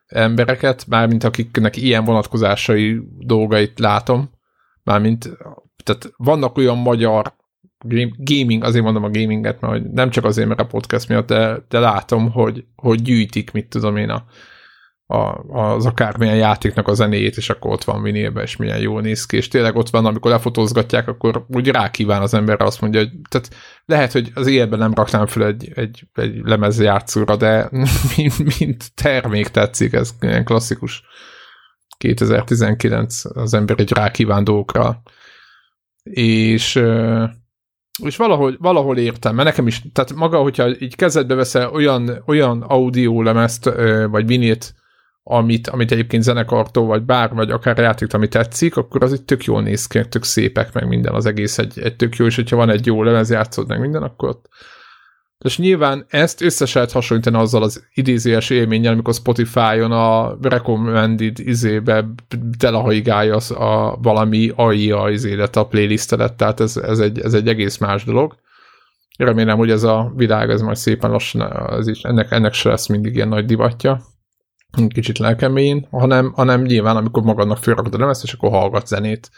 embereket, mármint akiknek ilyen vonatkozásai dolgait látom, mármint, tehát vannak olyan magyar gaming, azért mondom a gaminget, mert nem csak azért, mert a podcast miatt, de, de látom, hogy, hogy gyűjtik, mit tudom én, a, a, az akármilyen játéknak a zenéjét, és akkor ott van vinilbe, és milyen jól néz ki, és tényleg ott van, amikor lefotózgatják, akkor úgy rákíván az emberre, azt mondja, hogy tehát lehet, hogy az életben nem raknám fel egy, egy, egy lemezjátszóra, de <laughs> mint, mint termék tetszik, ez ilyen klasszikus 2019 az ember egy rákíván dolgokra. És és valahol, valahol értem, mert nekem is, tehát maga, hogyha így kezedbe veszel olyan, olyan audio lemezt, ö, vagy vinilt, amit, amit egyébként zenekartól, vagy bár, vagy akár játék, ami tetszik, akkor az itt tök jól néz ki, tök szépek, meg minden, az egész egy, egy tök jó, és hogyha van egy jó lemez játszód, meg minden, akkor ott és nyilván ezt össze se lehet hasonlítani azzal az idézőjes élménnyel, amikor Spotify-on a recommended izébe telehaigálja a valami AI-a izédet, a playlistedet, tehát ez, ez, egy, ez egy egész más dolog. Remélem, hogy ez a világ, ez majd szépen lassan, ez is, ennek, ennek se lesz mindig ilyen nagy divatja, kicsit lelkemény, hanem, hanem nyilván, amikor magadnak fölrakod a lemezt, és akkor hallgat zenét.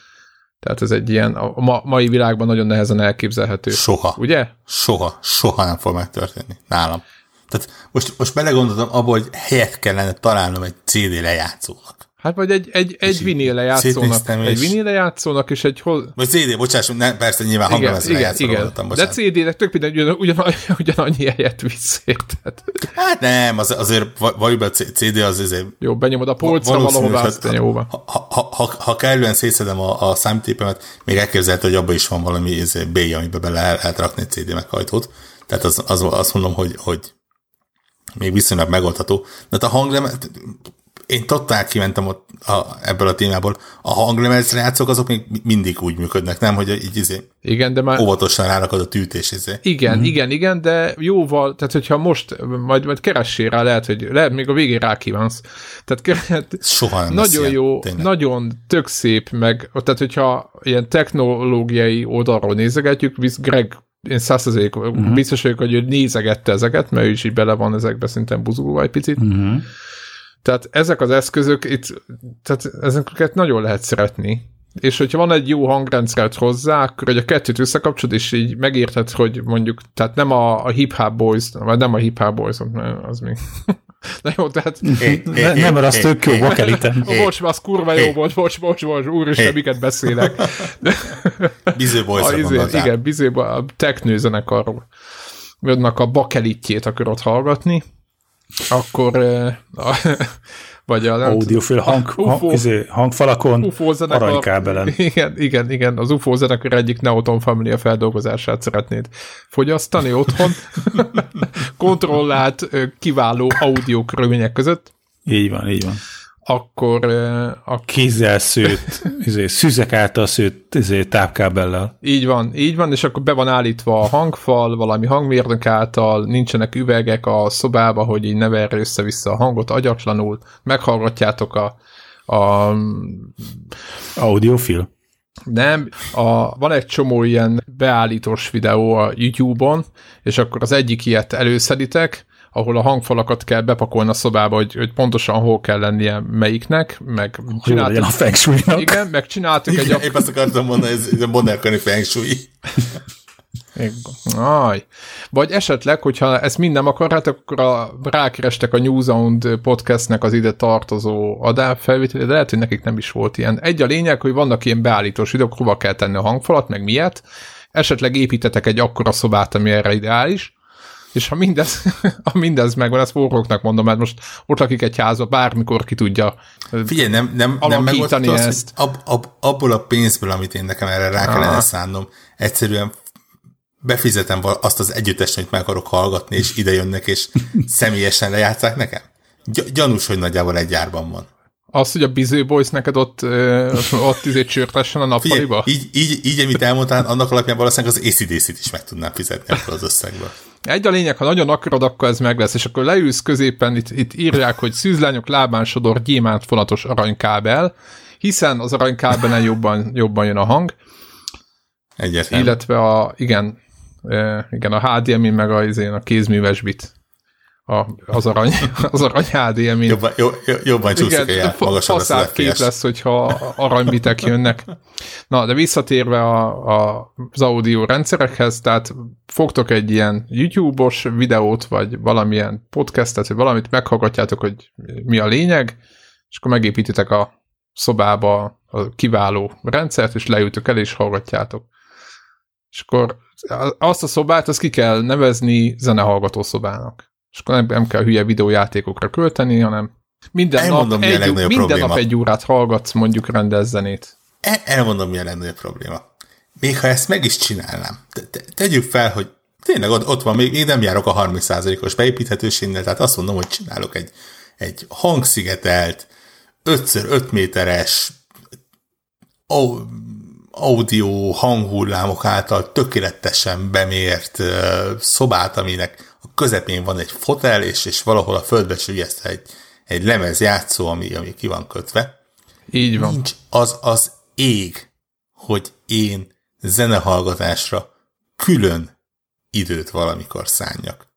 Tehát ez egy ilyen, a ma, mai világban nagyon nehezen elképzelhető. soha. Ugye? Soha, soha nem fog megtörténni nálam. Tehát most, most belegondoltam abba, hogy helyet kellene találnom egy CD lejátszónak. Hát vagy egy, egy, egy lejátszónak. szétnéztem, Egy vinil lejátszónak, és egy hoz... Vagy CD, bocsáss, ne, persze nyilván hanglemezre igen, igen. gondoltam, De. CD-nek tök minden ugyan, ugyan, ugyanannyi helyet visz? Hát nem, az, azért va- valójában a CD az azért Jó, benyomod a polcra valahová, hogy aztán jóva. ha, ha, ha, ha, kellően szétszedem a, a számítépemet, még elképzelhető, hogy abban is van valami B, amiben bele el- lehet rakni egy CD meghajtót. Tehát az, az, azt mondom, hogy, hogy még viszonylag megoldható. De hát a hanglemez, én totál kimentem ott a, ebből a témából. A hanglemez játszók azok még mindig úgy működnek, nem, hogy így izé, igen, de már... óvatosan rárakod a tűtés izé. Igen, mm-hmm. igen, igen, de jóval, tehát hogyha most, majd, majd keressél rá, lehet, hogy lehet még a végén rákívánsz. Tehát Soha nem nagyon ilyen, jó, tényleg. nagyon tök szép, meg, tehát hogyha ilyen technológiai oldalról nézegetjük, visz Greg én százszerzék uh-huh. biztos vagyok, hogy ő nézegette ezeket, mert ő is így bele van ezekbe szintén buzulva egy picit. Uh-huh. Tehát ezek az eszközök, itt, tehát ezeket nagyon lehet szeretni. És hogyha van egy jó hangrendszert hozzá, akkor hogy a kettőt összekapcsolod, és így megérted, hogy mondjuk, tehát nem a, a Hip Hop Boys, vagy nem a Hip Hop Boys, az még <laughs> Na jó, tehát... ne, <laughs> nem, mert az tök jó, bakelitem. Bocs, az kurva jó volt, bocs, bocs, bocs, úristen, miket beszélek. <laughs> Biző Boys-ra izé, Igen, Biző a technő zenekarról. Jönnek a bakelitjét akarod hallgatni, akkor <laughs> vagy a... Audiofil hang, hang, izé, hangfalakon, UFO aranykábelen. Igen, igen, igen, az UFO zenekar egyik Neoton Family feldolgozását szeretnéd fogyasztani otthon, <laughs> kontrollált, kiváló audio körülmények között. Így van, így van akkor a kézzel szőtt, izé, szüzek által szőtt izé, tápkábellel. Így van, így van, és akkor be van állítva a hangfal, valami hangmérnök által, nincsenek üvegek a szobába, hogy így ne verje össze-vissza a hangot agyatlanul, meghallgatjátok a, a audiofil. Nem, a, van egy csomó ilyen beállítós videó a YouTube-on, és akkor az egyik ilyet előszeditek, ahol a hangfalakat kell bepakolni a szobába, hogy, hogy pontosan hol kell lennie melyiknek, meg csináltuk... a feng shui-nak. Igen, meg csináltuk egy... Épp azt akartam mondani, ez a modern feng shui. Aj. Vagy esetleg, hogyha ezt mind nem akarjátok, akkor a, rákerestek a New Sound podcastnek az ide tartozó adásfelvételé, de lehet, hogy nekik nem is volt ilyen. Egy a lényeg, hogy vannak ilyen beállítós videók, hova kell tenni a hangfalat, meg miért. Esetleg építetek egy akkora szobát, ami erre ideális, és ha mindez, <laughs> ha mindez megvan, ezt forróknak mondom, mert most ott lakik egy házba, bármikor ki tudja Figyelj, nem, nem, nem megoldható az, ezt. Ab, ab, abból a pénzből, amit én nekem erre rá kellene ah. szánnom, egyszerűen befizetem azt az együttest, amit meg akarok hallgatni, és ide jönnek, és <laughs> személyesen lejátszák nekem? Gy- gyanús, hogy nagyjából egy gyárban van. Az, hogy a Biző Boys neked ott, ö, ott izé csörtessen a nappaliba? Így, így, így, amit elmondtál, annak alapján valószínűleg az ACDC-t is meg tudnám fizetni ebből az összegből. Egy a lényeg, ha nagyon akarod, akkor ez meg lesz, és akkor leülsz középen, itt, itt írják, hogy szűzlányok lábán sodor gyémánt fonatos aranykábel, hiszen az aranykábelen jobban, jobban jön a hang. Egyetlen. Illetve a, igen, igen, a HDMI meg a, a kézműves bit a, az arany, az arany HDMI. Jobban, jobb, jobban csúszik Igen, magasabb lesz kép lesz, hogyha aranybitek jönnek. Na, de visszatérve a, a, az audio rendszerekhez, tehát fogtok egy ilyen YouTube-os videót, vagy valamilyen podcastet, vagy valamit, meghallgatjátok, hogy mi a lényeg, és akkor megépítitek a szobába a kiváló rendszert, és leültök el, és hallgatjátok. És akkor azt a szobát, azt ki kell nevezni zenehallgató szobának és akkor nem, kell hülye videójátékokra költeni, hanem minden, nap, egy, minden probléma. nap egy órát hallgatsz mondjuk rendezzenét. El, elmondom, mi a legnagyobb probléma. Még ha ezt meg is csinálnám, te, te, tegyük fel, hogy tényleg ott, ott van, még én nem járok a 30%-os beépíthetőségnél, tehát azt mondom, hogy csinálok egy, egy hangszigetelt, 5x5 méteres audio hanghullámok által tökéletesen bemért szobát, aminek közepén van egy fotel, és, és valahol a földbe sügyeszt egy, egy lemez játszó, ami, ami ki van kötve. Így van. Nincs az az ég, hogy én zenehallgatásra külön időt valamikor szálljak.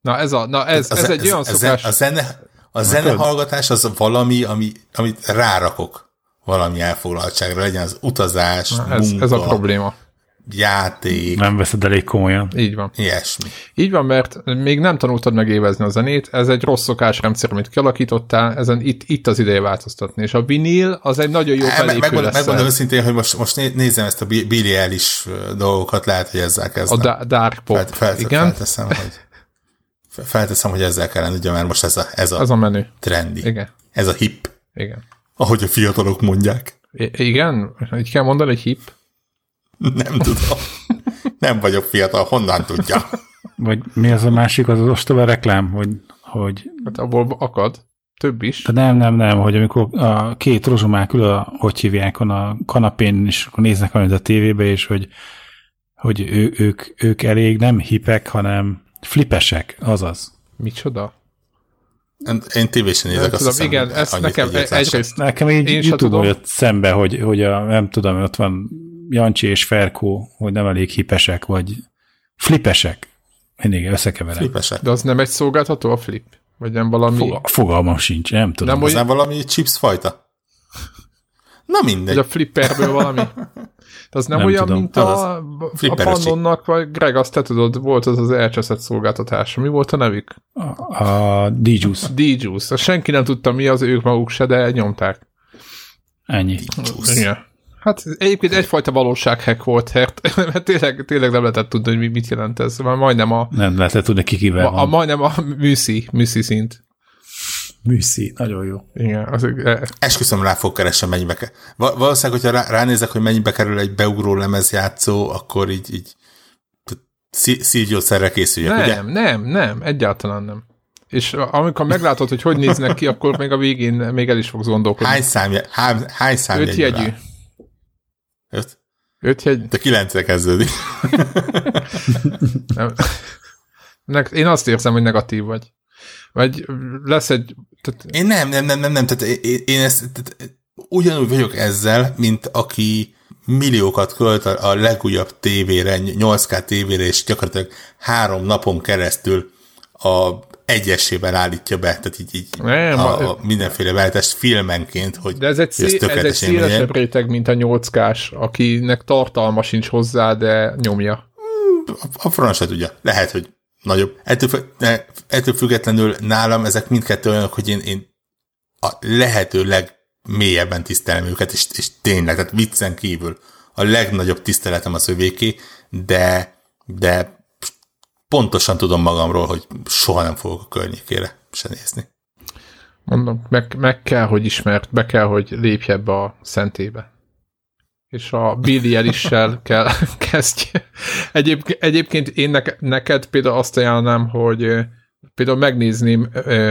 Na ez, a, na ez, ez, ez egy olyan szokás. A zene, a zenehallgatás az valami, ami, amit rárakok valami elfoglaltságra, legyen az utazás, na, ez, munka, ez a probléma játék. Nem veszed elég komolyan. Így van. Ilyesmi. Így van, mert még nem tanultad meg évezni a zenét, ez egy rossz szokásrendszer, amit kialakítottál, ezen itt, itt az ideje változtatni, és a vinil az egy nagyon jó felépő megmondom, lesz. Megmondom őszintén, hogy most, most nézem ezt a Billy Eilish dolgokat, lehet, hogy ezzel kezdem. A da- dark pop, Felt, felt, igen. Felteszem, hogy felteszem, hogy ezzel kellene, ugye, mert most ez a, ez a, ez a menü. trendi. Igen. Ez a hip. Igen. Ahogy a fiatalok mondják. I- igen? Így kell mondani, hogy hip? Nem tudom. Nem vagyok fiatal, honnan tudja? Vagy mi az a másik, az az ostoba reklám, hogy... hogy... Hát abból akad. több is. De nem, nem, nem, hogy amikor a két rozsomák ül, a, hogy hívják, a kanapén, és akkor néznek valamit a tévébe, és hogy, hogy ő, ők, ők elég nem hipek, hanem flipesek, azaz. Micsoda? Én tévésen nézek, azt tudom, hiszem, igen, ez annyit nekem egyrészt Nekem így Én sem YouTube-on tudom. jött szembe, hogy, hogy a, nem tudom, ott van Jancsi és Ferkó, hogy nem elég hipesek, vagy flipesek. Mindig összekeverem. Flipesek. De az nem egy szolgáltató a flip? Vagy nem valami... Foga, fogalmam sincs, nem tudom. Nem, Az hogy- nem valami chips fajta? Na mindegy. Vagy a flipperből valami? De az nem, Nem olyan, tudom. mint a, a Flipperes Pannonnak, vagy Greg, azt te tudod, volt az az elcseszett szolgáltatása. Mi volt a nevük? A, a D-Juice, D-Juice. Senki nem tudta mi az, ők maguk se, de nyomták. ennyi. Igen. Hát egyébként egyfajta valósághack volt, mert, mert <laughs> tényleg, tényleg nem lehetett tudni, hogy mi- mit jelent ez. Már majdnem a, Nem lehetett tudni ki kivel a, a majdnem a műszi, műszi szint. Műszi, nagyon jó. Igen, az, e, Esküszöm rá fog keresni, mennyibe. Va- valószínűleg, hogyha rá, ránézek, hogy mennyibe kerül egy beugró lemezjátszó, akkor így, így szí- szívgyógyszerre készüljek, ugye? nem, nem, nem, egyáltalán nem. És amikor meglátod, hogy hogy néznek ki, akkor még a végén még el is fogsz gondolkodni. Hány számja, hány, hány számja Öt jegyű. Öt? Öt jegy. De kilencre kezdődik. Nem. Ne- Én azt érzem, hogy negatív vagy. Vagy lesz egy... Tehát, Én nem, nem, nem, nem, nem. Tehát én, én ezt, tehát ugyanúgy vagyok ezzel, mint aki milliókat költ a, a legújabb tévére, 8K tévére, és gyakorlatilag három napon keresztül a egyesében állítja be, tehát így, így Nem, a, a mindenféle váltást filmenként, hogy de ez egy, szé- ez egy élmény legyen. szélesebb réteg, mint a 8K-s, akinek tartalma sincs hozzá, de nyomja. A, a franc se tudja. Lehet, hogy nagyobb. Ettől, ettől függetlenül nálam ezek mindkettő olyanok, hogy én, én a lehető legmélyebben tisztelem őket, és, és tényleg, tehát viccen kívül a legnagyobb tiszteletem az övéké, de, de pontosan tudom magamról, hogy soha nem fogok a környékére se nézni. Mondom, meg, meg kell, hogy ismert, be kell, hogy lépj ebbe a szentébe. És a Billy Elissel <laughs> kell kezdje. Egyéb, egyébként én neke, neked például azt ajánlom, hogy például megnézném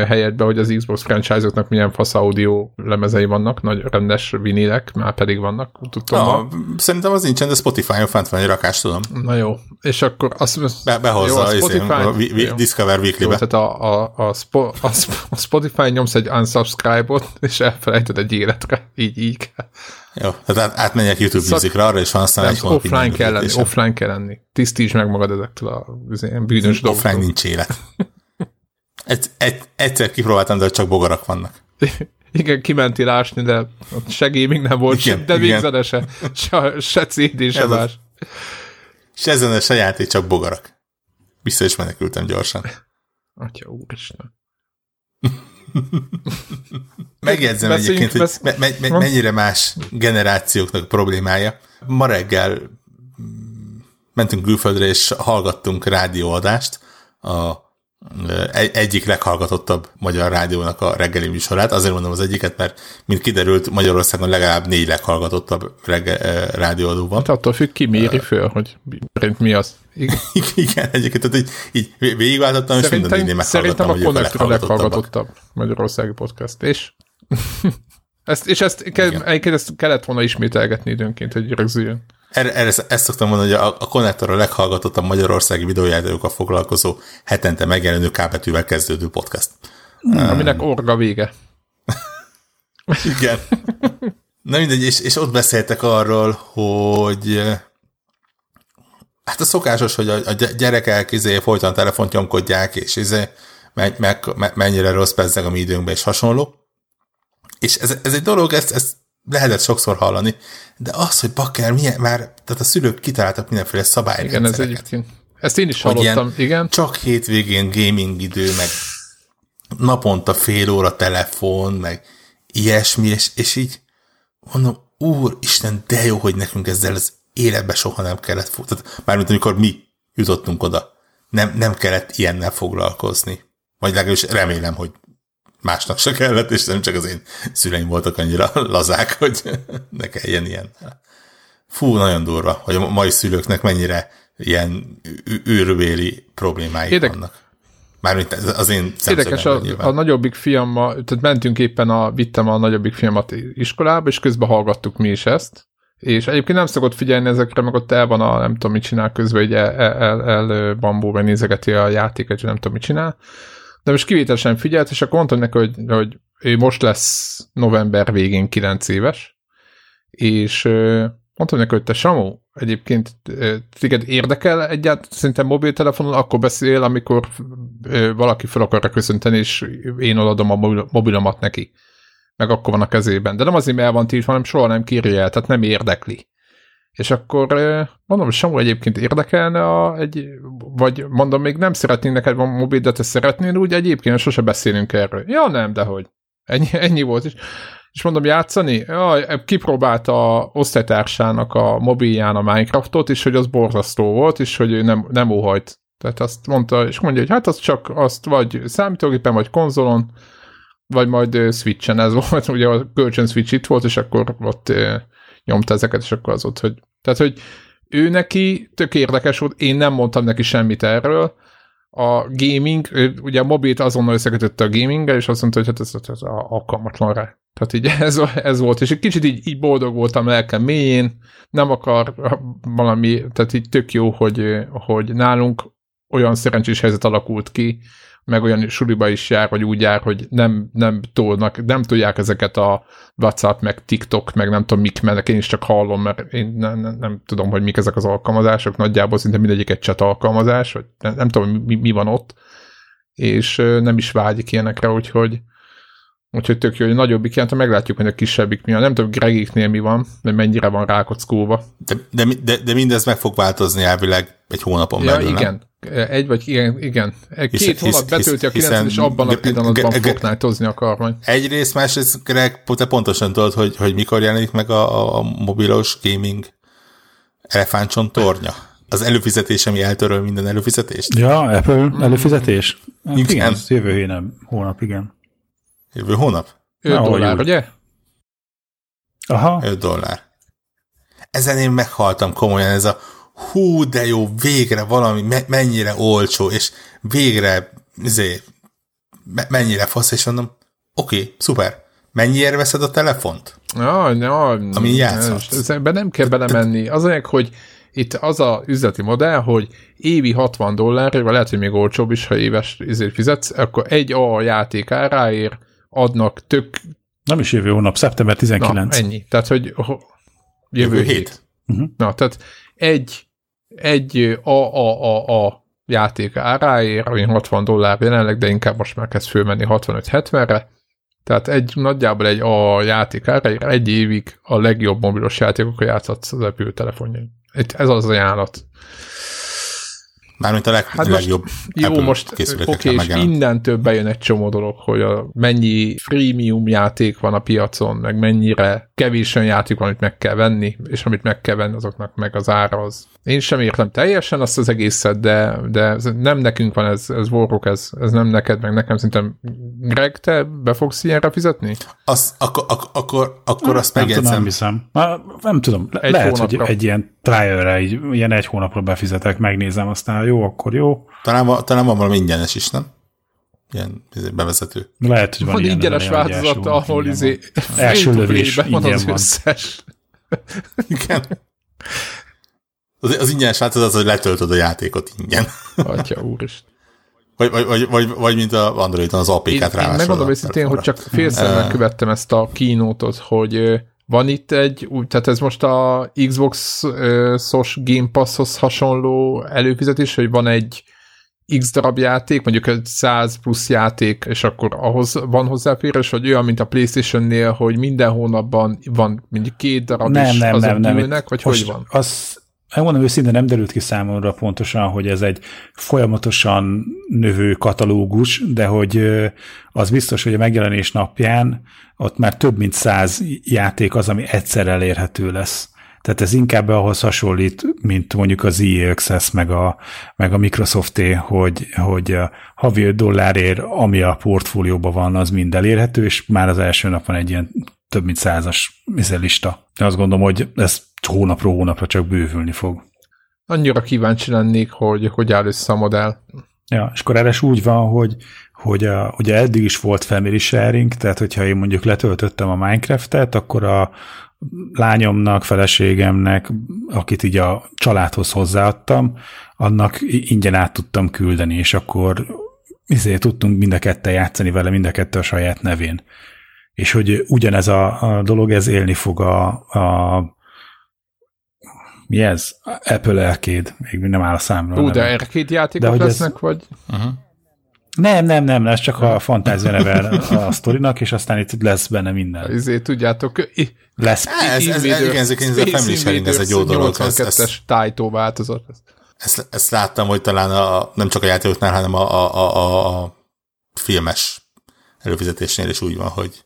helyetbe, hogy az Xbox franchise-oknak milyen fasz audio lemezei vannak, nagy rendes vinilek, már pedig vannak, tudtam. Ah, szerintem az nincsen, de Spotify-on fent van egy rakás, tudom. Na jó, és akkor azt Be, behozza Jó, a izé, Spotify- a vi, vi, jó. Discover Jó, Weekly-be. tehát a, a, a, spo, a, a Spotify nyomsz egy unsubscribe-ot, és elfelejted egy életre. Így, így kell. Jó, tehát át, átmenjek YouTube Szóval- Musicra, arra is van aztán egy hónap offline kell lenni, offline kell lenni. Tisztítsd meg magad ezektől a ilyen bűnös Offline dolgoktól. nincs élet. <laughs> Egy, egy, egyszer kipróbáltam, de csak bogarak vannak. <laughs> Igen, kimentél ásni, de ott segély még nem volt, Igen, se, de végzene se, se, se CD, se Ez más. És ezen a saját csak bogarak. Vissza is menekültem gyorsan. Atya úristen. <laughs> Megjegyzem Beszéljünk, egyébként, hogy besz- me, me, me, mennyire más generációknak problémája. Ma reggel mm, mentünk külföldre, és hallgattunk rádióadást, a egy, egyik leghallgatottabb magyar rádiónak a reggeli műsorát. Azért mondom az egyiket, mert mint kiderült, Magyarországon legalább négy leghallgatottabb reggel, eh, rádióadó van. Hát attól függ, ki méri föl, hogy mi az. Igen. Igen, egyébként tehát így, így végigváltottam, és minden Szerintem, négynél szerintem meghallgattam, a leghallgatottabbak. leghallgatottabb magyarországi podcast. És, <laughs> ezt, és ezt, ke, ezt kellett volna ismételgetni időnként, hogy rögzüljön. Erre, erre ezt szoktam mondani, hogy a, a Connector a leghallgatottabb magyarországi videójátékokkal foglalkozó hetente megjelenő K betűvel kezdődő podcast. Aminek orga vége. <laughs> Igen. Na mindegy, és, és ott beszéltek arról, hogy hát a szokásos, hogy a, a gy- gyerekek izé, folyton telefont nyomkodják, és izé, me, me, me, mennyire rossz bezzeg a mi időnkben, és hasonló. És ez, ez egy dolog, ezt, ezt lehetett sokszor hallani, de az, hogy bakker, milyen, már, tehát a szülők kitaláltak mindenféle Igen, ez szabályrendszereket. egyébként. Ezt én is hallottam, igen. Csak hétvégén gaming idő, meg naponta fél óra telefon, meg ilyesmi, és, és így mondom, úr, Isten, de jó, hogy nekünk ezzel az életbe soha nem kellett fog. Tehát mármint amikor mi jutottunk oda, nem, nem kellett ilyennel foglalkozni. Vagy legalábbis remélem, hogy másnak se kellett, és nem csak az én szüleim voltak annyira <laughs> lazák, hogy ne kelljen ilyen. Fú, nagyon durva, hogy a mai szülőknek mennyire ilyen őrvéli problémáik Érdek- vannak. Mármint az én Érdekes, a, a nagyobbik fiammal, tehát mentünk éppen, a, vittem a nagyobbik fiamat iskolába, és közben hallgattuk mi is ezt, és egyébként nem szokott figyelni ezekre, meg ott el van a, nem tudom, mit csinál közben, hogy el, el, el bambóban nézegeti a játéket, és nem tudom, mit csinál. De most kivételesen figyelt, és akkor mondtam neki, hogy, hogy ő most lesz november végén 9 éves, és mondtam neki, hogy te Samu, egyébként téged érdekel egyáltalán, szerintem mobiltelefonon akkor beszél, amikor valaki fel akarja köszönteni, és én odaadom a mobilomat neki. Meg akkor van a kezében. De nem azért, mert el van tiltva, hanem soha nem kírja el, tehát nem érdekli. És akkor mondom, Samu egyébként érdekelne a, egy, vagy mondom, még nem szeretnénk neked van mobil, de te szeretnél úgy, egyébként sose beszélünk erről. Ja, nem, de hogy. Ennyi, <laughs> ennyi volt is. És mondom, játszani? Ja, kipróbálta a osztálytársának a mobilján a Minecraftot, és hogy az borzasztó volt, és hogy ő nem, nem óhajt. Tehát azt mondta, és mondja, hogy hát az csak azt vagy számítógépen, vagy konzolon, vagy majd Switchen ez volt, <laughs> ugye a kölcsön Switch itt volt, és akkor ott nyomta ezeket, és akkor az ott, hogy... Tehát, hogy ő neki tök érdekes volt, én nem mondtam neki semmit erről, a gaming, ugye a mobilt azonnal összekötötte a gaminggel, és azt mondta, hogy hát ez, ez, ez alkalmatlan rá. Tehát így ez, ez volt, és egy kicsit így, így boldog voltam lelkem mélyén, nem akar valami, tehát így tök jó, hogy, hogy nálunk olyan szerencsés helyzet alakult ki, meg olyan suliba is jár, vagy úgy jár, hogy nem, nem tolnak, nem tudják ezeket a WhatsApp, meg TikTok, meg nem tudom mik, mert én is csak hallom, mert én nem, nem, nem tudom, hogy mik ezek az alkalmazások, nagyjából szinte mindegyik egy chat alkalmazás, vagy nem, nem tudom, mi, mi van ott, és nem is vágyik ilyenekre, úgyhogy Úgyhogy tök jó, hogy nagyobbik jelent, meglátjuk, hogy a kisebbik mi van. Nem tudom, Gregiknél mi van, de mennyire van rákockulva. De, de, de, de mindez meg fog változni elvileg egy hónapon ja, belül, igen. Nem? Egy vagy igen, igen. Két hisz, hónap betölti a 90 és abban a pillanatban Fortnite-ozni akar majd. Egyrészt, másrészt, Greg, te pontosan tudod, hogy, hogy mikor jelenik meg a, a mobilos gaming elefántcsont tornya. Az előfizetés, ami eltöröl minden előfizetést? Ja, Apple előfizetés? Hát igen. igen, jövő nem hónap, igen. Jövő hónap? 5 Na, dollár, úgy. ugye? Aha. 5 dollár. Ezen én meghaltam komolyan, ez a hú, de jó, végre valami, me- mennyire olcsó, és végre izé, me- mennyire fasz, és mondom, oké, okay, szuper. Mennyiért veszed a telefont? Ja, ja, Ami játszhatsz. Ezekben nem kell belemenni. Az anyag, hogy itt az a üzleti modell, hogy évi 60 dollárért, vagy lehet, hogy még olcsóbb is, ha éves ezért fizetsz, akkor egy A játék áráért adnak tök... Nem is jövő hónap, szeptember 19. Na, ennyi. Tehát, hogy jövő, jövő hét. hét. Uh-huh. Na, tehát egy, egy a, a, a, a játék áráért, ami 60 dollár jelenleg, de inkább most már kezd fölmenni 65-70-re, tehát egy, nagyjából egy a játék áráért egy évig a legjobb mobilos játékokkal játszhatsz az Apple telefonjain. Ez az ajánlat. Mármint a leg, hát legjobb Jó, most oké, és innen több bejön egy csomó dolog, hogy a mennyi freemium játék van a piacon, meg mennyire kevés olyan játék van, amit meg kell venni, és amit meg kell venni, azoknak meg az ára az. Én sem értem teljesen azt az egészet, de, de nem nekünk van ez, ez vorok, ez, ez nem neked, meg nekem szerintem Greg, te be fogsz ilyenre fizetni? Az, akkor, akkor, akkor, akkor azt nem megjegyzem. Nem hiszem. Nem tudom, egy lehet, hónapra. hogy egy ilyen trial-re, ilyen egy hónapra befizetek, megnézem, aztán jó, akkor jó. Talán, talán van valami ingyenes is, nem? Ilyen bevezető. Lehet, hogy van, van ilyen ingyenes változat, ahol izé első lövés van az van. összes. <laughs> Igen. Az, az ingyenes változat az, hogy letöltöd a játékot ingyen. Atya úrist. Vagy, vagy, vagy, vagy, vagy mint a Androidon az APK-t rá. Én megmondom őszintén, hogy csak félszerűen követtem ezt a kínótot, hogy van itt egy, úgy, tehát ez most a Xbox-os Game Pass-hoz hasonló előfizetés, hogy van egy x darab játék, mondjuk egy 100 plusz játék, és akkor ahhoz van hozzáférés, vagy olyan, mint a Playstation-nél, hogy minden hónapban van mondjuk két darab nem, is nem, azok nem, nem, gyűlnek, vagy hogy van? Az, Megmondom őszintén, nem derült ki számomra pontosan, hogy ez egy folyamatosan növő katalógus, de hogy az biztos, hogy a megjelenés napján ott már több mint száz játék az, ami egyszer elérhető lesz. Tehát ez inkább ahhoz hasonlít, mint mondjuk az EA Access meg a, meg a Microsofté, hogy, hogy havi 5 dollárért, ami a portfólióban van, az mind elérhető, és már az első nap van egy ilyen több mint százas lista. Azt gondolom, hogy ez hónapról hónapra csak bővülni fog. Annyira kíváncsi lennék, hogy hogy áll össze a modell. Ja, és akkor erre úgy van, hogy, hogy a, ugye eddig is volt family sharing, tehát hogyha én mondjuk letöltöttem a Minecraft-et, akkor a lányomnak, feleségemnek, akit így a családhoz hozzáadtam, annak ingyen át tudtam küldeni, és akkor izé, tudtunk mind a ketten játszani vele, mind a kettő a saját nevén. És hogy ugyanez a, a dolog, ez élni fog a, a mi ez? Apple Arcade, még nem áll a számra. Ú, de Arcade játékok de lesznek, ez... vagy? Uh-huh. Nem, nem, nem, ez csak a fantázia neve a sztorinak, és aztán itt lesz benne minden. Ezért tudjátok, lesz. Ez, ez, ez, igen, ez, ez a Family Sharing, ez egy jó dolog. Ez, ez, Taito változat. Ezt, ezt láttam, hogy talán a, nem csak a játékoknál, hanem a, a, a, a filmes előfizetésnél is úgy van, hogy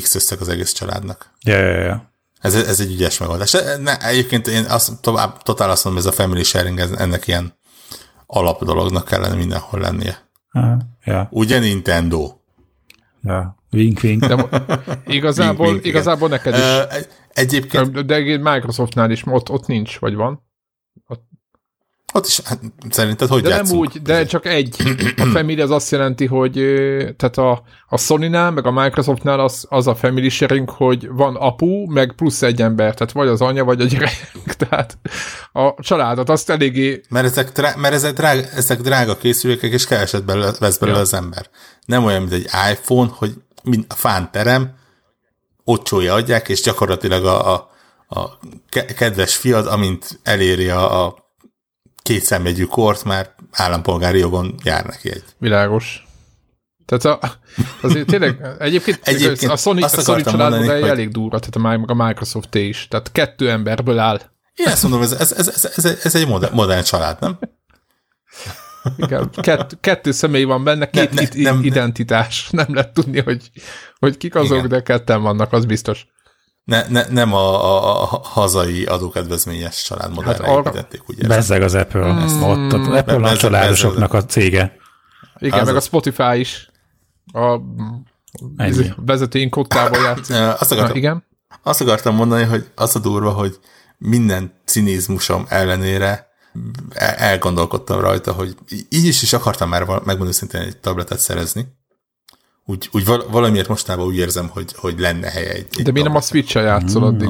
X összeg az egész családnak. Ja, ja, ja. Ez, ez egy ügyes megoldás. Ne, egyébként én azt, tovább, totál azt mondom, ez a family sharing, ez, ennek ilyen alap dolognak kellene mindenhol lennie. Uh, ja. Ugye Nintendo? Ja, wink, wink. De igazából, wink, wink, igazából neked is. Uh, egyébként... De Microsoftnál is ott, ott nincs, vagy van? Ott is, hát szerinted hogy De játszunk? nem úgy, de csak egy. A family az azt jelenti, hogy tehát a, a Sony-nál, meg a Microsoftnál az, az a family sharing, hogy van apu, meg plusz egy ember, tehát vagy az anya, vagy a gyerek. <laughs> Tehát a családot azt eléggé... Mert ezek, drá, mert ezek, drága, ezek drága készülékek, és keveset belőle, vesz belőle ja. az ember. Nem olyan, mint egy iPhone, hogy mind a fán terem, csója adják, és gyakorlatilag a, a, a kedves fiad, amint eléri a, a két szemjegyű kort, már állampolgári jogon jár neki egy. Világos. Tehát a, azért tényleg, egyébként, egyébként a Sony, a Sony családban hogy... elég durva, tehát a Microsoft is. Tehát kettő emberből áll. Én ezt mondom, ez, ez, ez, ez, ez egy modern, modern család, nem? Igen, kett, kettő személy van benne, két ne, ne, nem, identitás. Nem lehet tudni, hogy, hogy kik azok, Igen. de ketten vannak, az biztos ne, ne, nem a, a, a hazai adókedvezményes családmodellre hát építették, ugye? Bezzeg az Apple. Mm. Ott, az Apple a családosoknak a cége. Igen, az meg a Spotify is. A vezetőink kottával játszik. <laughs> Azt akartam, igen? azt akartam mondani, hogy az a durva, hogy minden cinizmusom ellenére elgondolkodtam rajta, hogy így is is akartam már megmondani szintén egy tabletet szerezni, úgy, úgy valamiért mostában úgy érzem, hogy, hogy lenne helye egy, egy De mi nem a Switch-el játszol addig?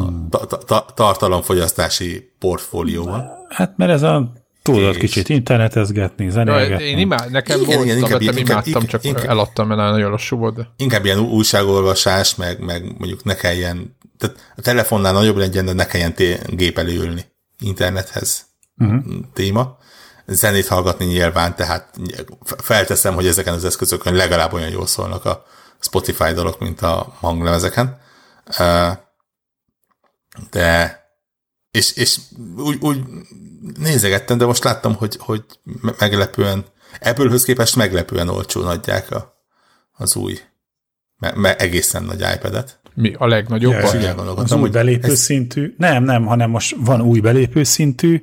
Tartalomfogyasztási portfólióban. Hát mert ez a tudod kicsit internetezgetni, zenélgetni. Én imád, nekem igen, volt igen, inkább, inkább, imádtam, csak inkább, eladtam, mert nagyon lassú volt. De. Inkább ilyen újságolvasás, meg, meg mondjuk ne kelljen, tehát a telefonnál nagyobb legyen, de ne kelljen gép előülni internethez uh-huh. téma zenét hallgatni nyilván, tehát felteszem, hogy ezeken az eszközökön legalább olyan jól szólnak a Spotify dolog, mint a hanglemezeken. De és, és úgy, úgy nézegettem, de most láttam, hogy, hogy meglepően, Apple-höz képest meglepően olcsón adják a, az új, me, me, egészen nagy iPad-et. Mi a legnagyobb? Ja, az új belépő ez... szintű. Nem, nem, hanem most van új belépő szintű,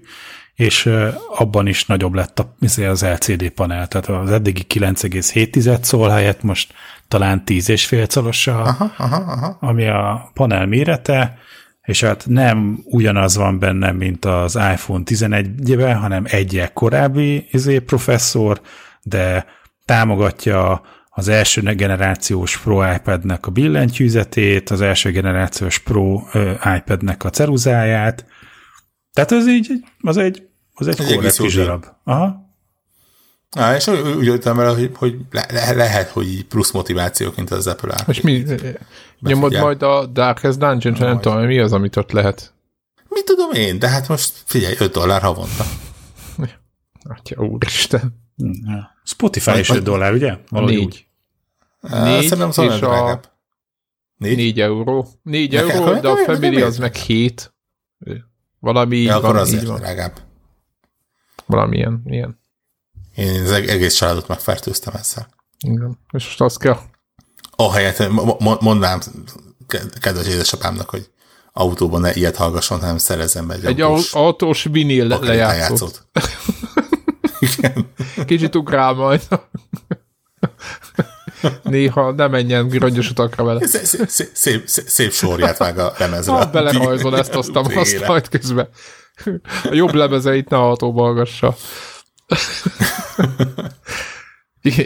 és abban is nagyobb lett az LCD panel, tehát az eddigi 9,7 szól helyett most talán 10,5 szolos, a, aha, aha, aha. ami a panel mérete, és hát nem ugyanaz van benne, mint az iPhone 11-ben, hanem egy korábbi izé, professzor, de támogatja az első generációs Pro iPad-nek a billentyűzetét, az első generációs Pro iPad-nek a ceruzáját, tehát ez így, az egy, az egy, egy kis darab. Aha. Á, és úgy, úgy jöttem vele, hogy, hogy le, lehet, hogy így plusz motivációként az Apple áll. És mi? Nyomod majd a Darkest Dungeon, nem majd. tudom, mi az, amit ott lehet? Mi tudom én, de hát most figyelj, 5 dollár havonta. <laughs> Atya úristen. Spotify is 5 dollár, ugye? Valahogy négy. Négy, Szerintem és a... Négy? négy euró. Négy Nekem, euró, de a Family az meg hét. Valami ja, akkor azért van. drágább. Valami ilyen, ilyen. Én az egész családot megfertőztem ezzel. Igen. És most azt kell. Ahelyett mondnám kedves édesapámnak, hogy autóban ne ilyet hallgasson, hanem szerezem egy, egy autós, autós vinil lejátszót. Igen. <laughs> Kicsit ugrál majd. Néha ne menjen rongyos utakra vele. Szép, szép, szép, szép sorját vág a lemezre. Ha belerajzol ezt, aztán azt majd közben. A jobb lemezeit ne autóba hallgassa.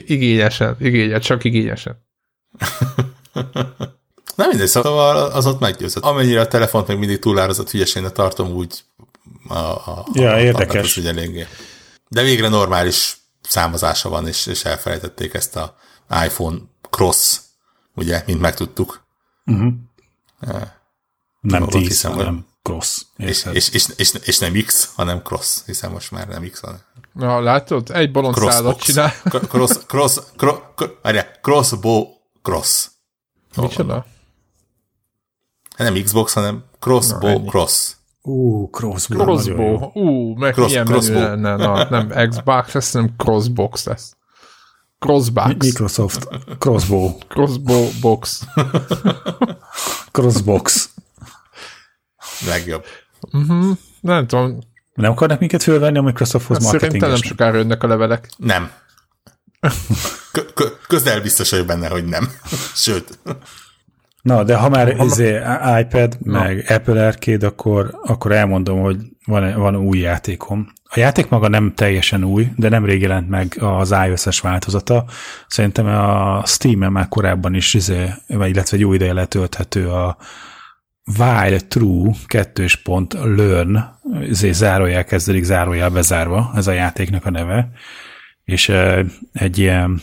igényesen, igényes, csak igényesen. Nem mindegy, szóval az ott meggyőzött. Amennyire a telefont még mindig túlárazott hülyeségnek tartom, úgy a, a, ja, a érdekes. Az, eléggé. De végre normális számozása van, és, és elfelejtették ezt a iPhone Cross, ugye, mint megtudtuk. Uh-huh. Nem 10, hiszem, hanem Cross. És, és, és, és, és, nem X, hanem Cross, hiszen most már nem X, hanem Na, látod? Egy bolondszálat csinál. Cross, cross, cross, cross, crossbow cross. Micsoda? Hát nem Xbox, hanem crossbow cross. Ú, crossbow. Crossbow. Ú, meg cross, milyen crossbow. lenne. Na, nem Xbox lesz, hanem crossbox lesz. Crossbox. Microsoft. Crossbow. Crossbow box. Crossbox. Legjobb. Uh-huh. Nem tudom, nem akarnak minket fölvenni a Microsofthoz hát Szerintem nem sokára jönnek a levelek. Nem. közel biztos vagyok benne, hogy nem. Sőt. Na, de ha már ha, izé, iPad, na. meg Apple Arcade, akkor, akkor elmondom, hogy van, van új játékom. A játék maga nem teljesen új, de nem rég jelent meg az iOS-es változata. Szerintem a Steam-en már korábban is, izé, illetve egy jó ideje letölthető a, while true kettős pont learn, ezért zárójel kezdődik, zárójel bezárva, ez a játéknak a neve, és egy ilyen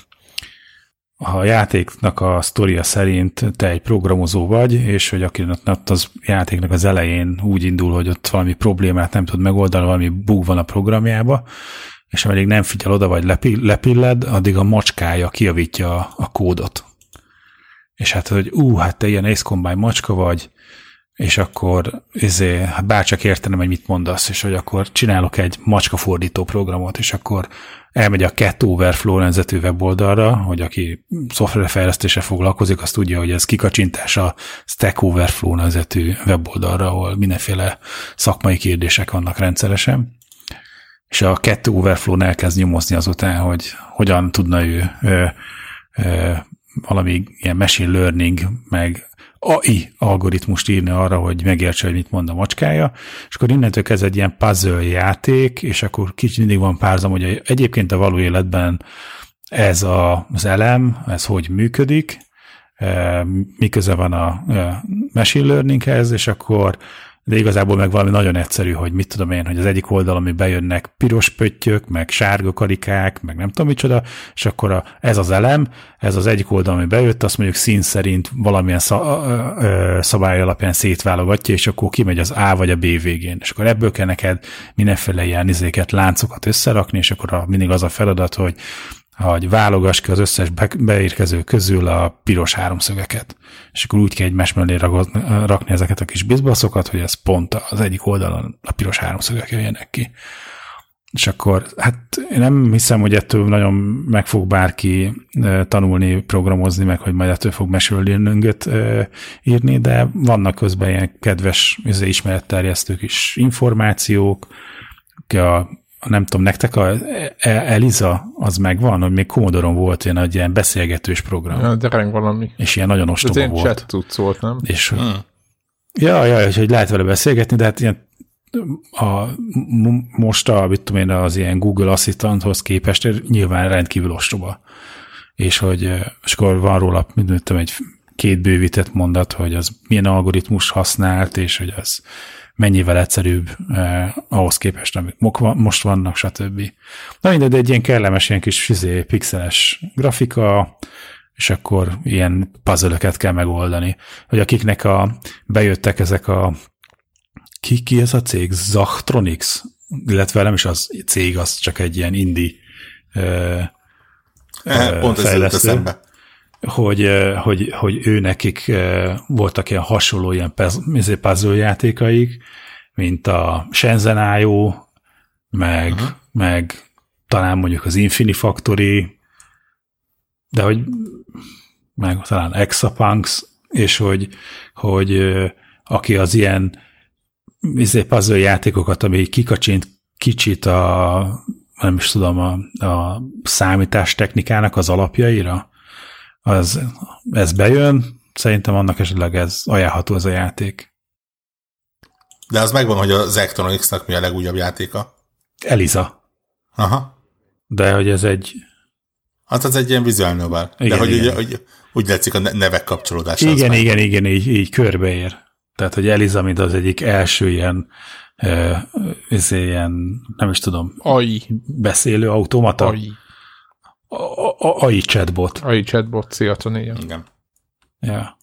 a játéknak a sztoria szerint te egy programozó vagy, és hogy aki ott az játéknak az elején úgy indul, hogy ott valami problémát nem tud megoldani, valami bug van a programjába, és ameddig nem figyel oda, vagy lepilled, addig a macskája kiavítja a kódot. És hát, hogy ú, hát te ilyen Ace macska vagy, és akkor izé, hát bárcsak értenem, hogy mit mondasz, és hogy akkor csinálok egy macska fordító programot, és akkor elmegy a Cat Overflow nemzetű weboldalra, hogy aki szoftverfejlesztése foglalkozik, azt tudja, hogy ez kikacsintás a Stack Overflow nemzetű weboldalra, ahol mindenféle szakmai kérdések vannak rendszeresen. És a Cat Overflow elkezd nyomozni azután, hogy hogyan tudna ő ö, ö, valami ilyen machine learning, meg AI algoritmust írni arra, hogy megértse, hogy mit mond a macskája, és akkor innentől kezd egy ilyen puzzle játék, és akkor kicsit mindig van párzam, hogy egyébként a való életben ez a, az elem, ez hogy működik, e, miközben van a e, machine learninghez, és akkor de igazából meg valami nagyon egyszerű, hogy mit tudom én, hogy az egyik oldal, ami bejönnek piros pöttyök, meg sárga karikák, meg nem tudom micsoda, és akkor a, ez az elem, ez az egyik oldal, ami bejött, azt mondjuk szín szerint valamilyen szabály alapján szétválogatja, és akkor kimegy az A vagy a B végén. És akkor ebből kell neked mindenféle ilyen izéket, láncokat összerakni, és akkor a, mindig az a feladat, hogy hogy válogass ki az összes beérkező közül a piros háromszögeket. És akkor úgy kell egymás mellé rakni ezeket a kis bizbaszokat, hogy ez pont az egyik oldalon a piros háromszögek jöjjenek ki. És akkor, hát én nem hiszem, hogy ettől nagyon meg fog bárki tanulni, programozni, meg hogy majd ettől fog mesélőnöngöt írni, de vannak közben ilyen kedves izé, ismeretterjesztők is információk, a nem tudom, nektek a Eliza az megvan, hogy még Commodore-on volt ilyen egy ilyen beszélgetős program. Ja, de reng valami. És ilyen nagyon ostoba Ez volt. chat tudsz volt, nem? És, hmm. Ja, ja, hogy lehet vele beszélgetni, de hát ilyen a, most a, mit tudom én, az ilyen Google Assistanthoz képest nyilván rendkívül ostoba. És hogy, és akkor van róla, tudom, egy két bővített mondat, hogy az milyen algoritmus használt, és hogy az mennyivel egyszerűbb eh, ahhoz képest, amik most vannak, stb. Na mindegy, de egy ilyen kellemes, ilyen kis fizé, pixeles grafika, és akkor ilyen puzzle kell megoldani. Hogy akiknek a, bejöttek ezek a ki, ki ez a cég? Zachtronics? Illetve nem is az cég, az csak egy ilyen indie eh, Pont fejlesztő. Ez hogy, hogy, hogy ő nekik voltak ilyen hasonló ilyen izé, puzzle játékaik, mint a Shenzhen IO, meg, uh-huh. meg talán mondjuk az Infinifactory, de hogy meg talán Exapunks, és hogy, hogy aki az ilyen izé, puzzle játékokat, ami kikacsint kicsit a nem is tudom, a, a számítástechnikának az alapjaira, az, ez bejön, szerintem annak esetleg ez ajánlható ez a játék. De az megvan, hogy az Electronics-nak mi a legújabb játéka? Eliza. Aha. de hogy ez egy... Hát az egy ilyen visual novel. Igen, de hogy, igen. Úgy, hogy úgy látszik a nevek kapcsolódása. Igen, igen, igen, így, így körbeér. Tehát, hogy Eliza, mint az egyik első ilyen, ez ilyen, nem is tudom, AI. beszélő automata. AI. AI chatbot. AI chatbot, szia, Igen. Ja.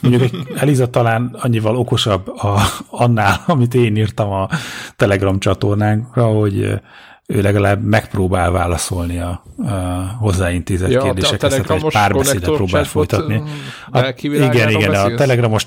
Mondjuk Eliza talán annyival okosabb a, annál, amit én írtam a Telegram csatornánkra, hogy ő legalább megpróbál válaszolni a, a hozzáintézett ja, kérdésekre, szóval egy párbeszédet próbál folytatni. A, igen, igen, beszélsz? a Telegramos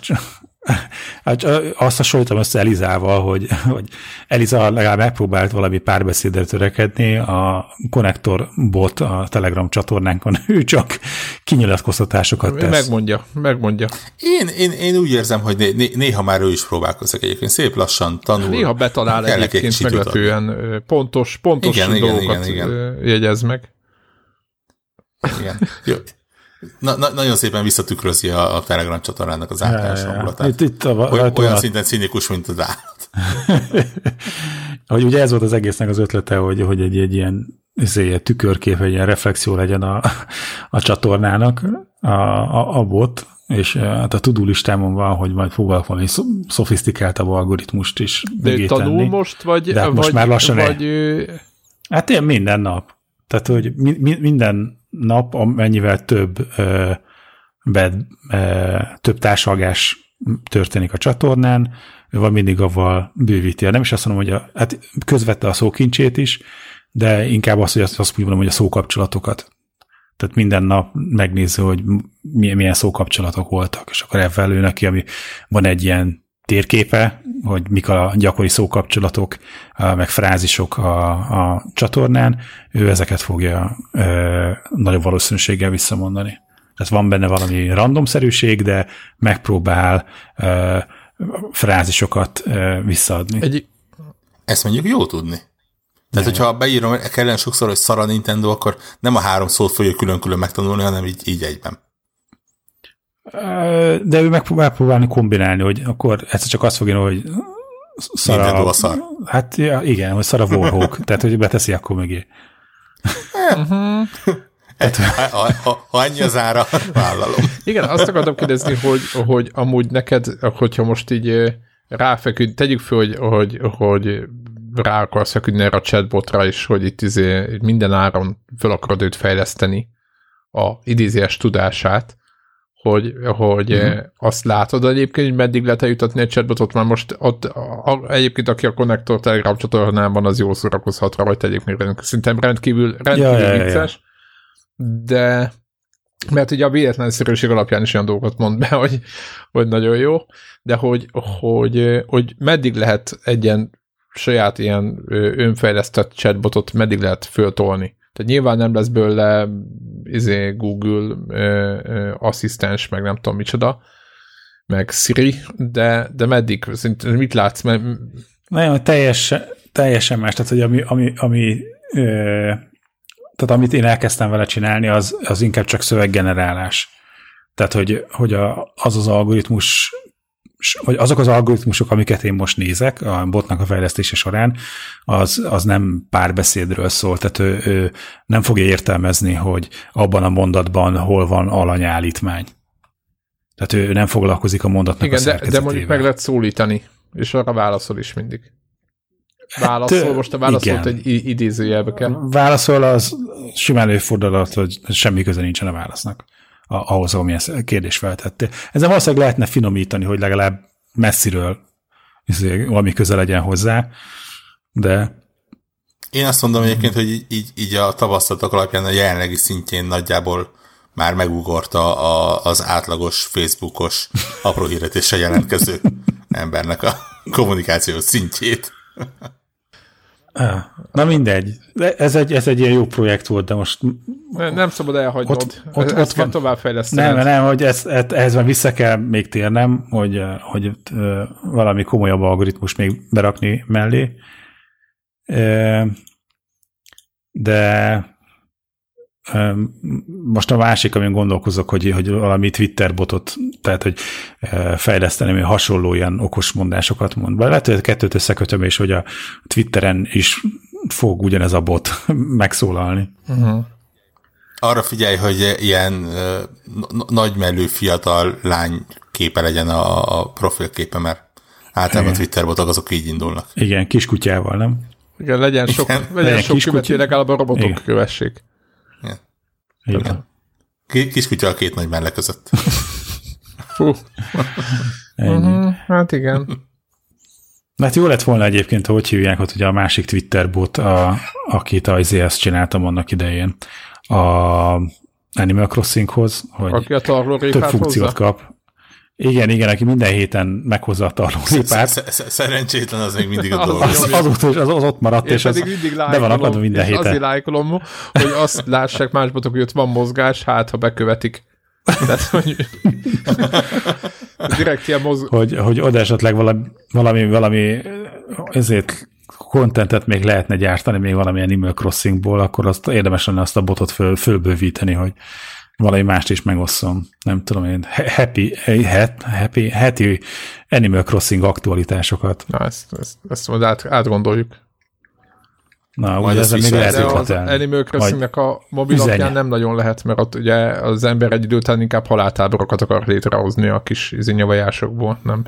Hát, azt hasonlítom össze Elizával, hogy, hogy Eliza legalább megpróbált valami párbeszédre törekedni, a konnektor bot a Telegram csatornánkon, <laughs> ő csak kinyilatkoztatásokat tesz. Megmondja, megmondja. Én, én, én úgy érzem, hogy né, né, néha már ő is próbálkozik egyébként, szép lassan tanul. Néha betalál egyébként egy meglepően pontos, pontos igen, dolgokat igen, igen, igen. jegyez meg. Igen. Jó. Na, na, nagyon szépen visszatükrözi a, a Telegram csatornának az általános hangulatát. Itt, itt a, Oly, olyan a... szinten cinikus, mint az állat. <laughs> hogy ugye ez volt az egésznek az ötlete, hogy, hogy egy, egy ilyen izé, tükörkép, egy ilyen reflexió legyen a, a csatornának, a, a, a bot, és hát a tudó listámon van, hogy majd próbálok valami szofisztikáltabb algoritmust is De tanul tenni. most, vagy, De hát vagy, most már lassan vagy, el... Hát én minden nap. Tehát, hogy mi, mi, minden nap, amennyivel több, ö, be, ö, több társalgás történik a csatornán, van mindig avval bővíti. Nem is azt mondom, hogy a, hát közvette a szókincsét is, de inkább azt, hogy azt, azt mondom, hogy a szókapcsolatokat. Tehát minden nap megnéző, hogy milyen, milyen szókapcsolatok voltak, és akkor ebben neki, ami van egy ilyen térképe, hogy mik a gyakori szókapcsolatok, meg frázisok a, a csatornán, ő ezeket fogja ö, nagyobb valószínűséggel visszamondani. Tehát van benne valami randomszerűség, de megpróbál ö, frázisokat ö, visszaadni. Egy... Ezt mondjuk jó tudni. Tehát, hogyha beírom kellene sokszor, hogy szar a Nintendo, akkor nem a három szót fogja külön-külön megtanulni, hanem így, így egyben. De ő megpróbál próbálni kombinálni, hogy akkor egyszer csak azt fogja, hogy szar a, szar. Hát ja, igen, hogy szar a Warhawk, <laughs> tehát hogy beteszi akkor mögé. Uh-huh. ha, ha, ha annyi az ára, <laughs> vállalom. Igen, azt akartam kérdezni, hogy, hogy amúgy neked, hogyha most így ráfeküd, tegyük fel, hogy, hogy, hogy rá akarsz feküdni erre a chatbotra is, hogy itt izé minden áron fel akarod őt fejleszteni a idézés tudását, hogy, hogy uh-huh. azt látod egyébként, hogy meddig lehet eljutatni egy chatbotot, már most ott a, egyébként aki a Connector Telegram csatornában az jól szórakozhat rajta egyébként szerintem rendkívül, rendkívül ja, vicces, ja, ja. de mert ugye a véletlenszerűség alapján is olyan dolgokat mond be, <laughs> hogy, hogy nagyon jó, de hogy, hogy, hogy meddig lehet egy ilyen saját ilyen önfejlesztett chatbotot meddig lehet föltolni. Tehát nyilván nem lesz belőle izé, Google ö, ö, asszisztens, meg nem tudom micsoda, meg Siri, de, de meddig? Mit látsz? Mert... Nagyon teljes, teljesen más. Tehát, hogy ami, ami, ami ö, tehát amit én elkezdtem vele csinálni, az, az inkább csak szöveggenerálás. Tehát, hogy, hogy a, az az algoritmus hogy azok az algoritmusok, amiket én most nézek a botnak a fejlesztése során, az, az nem párbeszédről szól, tehát ő, ő nem fogja értelmezni, hogy abban a mondatban hol van alanyállítmány. Tehát ő nem foglalkozik a mondatnak Igen, a de, de mondjuk meg lehet szólítani, és arra válaszol is mindig. Válaszol, hát, most a válaszolt igen. egy idézőjelbe kell. Válaszol az simán előfordulhat, hogy semmi köze nincsen a válasznak ahhoz, amilyen kérdés feltettél. Ezzel valószínűleg lehetne finomítani, hogy legalább messziről izé, valami köze legyen hozzá, de én azt mondom egyébként, hogy így, így a tavasztatok alapján a jelenlegi szintjén nagyjából már megugorta a, az átlagos Facebookos apró hirdetéssel jelentkező <laughs> embernek a kommunikációs szintjét. Na mindegy. Ez egy, ez egy ilyen jó projekt volt, de most... Nem, szabad elhagynod. Ott, ott, ezt ott van, továbbfejleszteni. Nem, nem, hogy ez, ehhez már vissza kell még térnem, hogy, hogy valami komolyabb algoritmus még berakni mellé. De most a másik, amin gondolkozok, hogy, hogy valami Twitter botot, tehát, hogy fejleszteni, hogy hasonló ilyen okos mondásokat mond. Be lehet, hogy a kettőt összekötöm, és hogy a Twitteren is fog ugyanez a bot <laughs> megszólalni. Uh-huh. Arra figyelj, hogy ilyen uh, nagymelő fiatal lány képe legyen a, a profilképe, mert általában Igen. Twitter botok azok így indulnak. Igen, kiskutyával, nem? Igen, legyen sok, Igen. legyen, legyen sok követő, legalább a robotok Igen. kövessék. Igen. Kiskutya a két nagy melle között. Fú. uh-huh, hát igen. Hát jó lett volna egyébként, hogy hívják ott ugye a másik Twitter bot, a, akit az IZS csináltam annak idején a Animal Crossinghoz, hogy Aki a több funkciót hozza? kap. Igen, igen, aki minden héten meghozza a tarlózipát. Szerencsétlen az még mindig a <laughs> dolog. Az, az, az, az, az ott maradt, és az be van akadva minden héten. Azért lájkolom, hogy azt lássák más botok, hogy ott van mozgás, hát ha bekövetik. Tehát, hogy <laughs> direkt ilyen moz... Hogy, hogy oda esetleg valami, valami, valami ezért kontentet még lehetne gyártani még valamilyen Animal Crossingból, akkor azt érdemes lenne azt a botot föl, fölbővíteni, hogy valami mást is megosszom. Nem tudom én, happy, happy, happy Animal Crossing aktualitásokat. Na, ezt, ezt, ezt majd át, átgondoljuk. Na, ugye ezzel még lehet az Animal Crossingnek a mobilapján nem nagyon lehet, mert ott ugye az ember egy idő után inkább haláltáborokat akar létrehozni a kis izinyavajásokból, nem?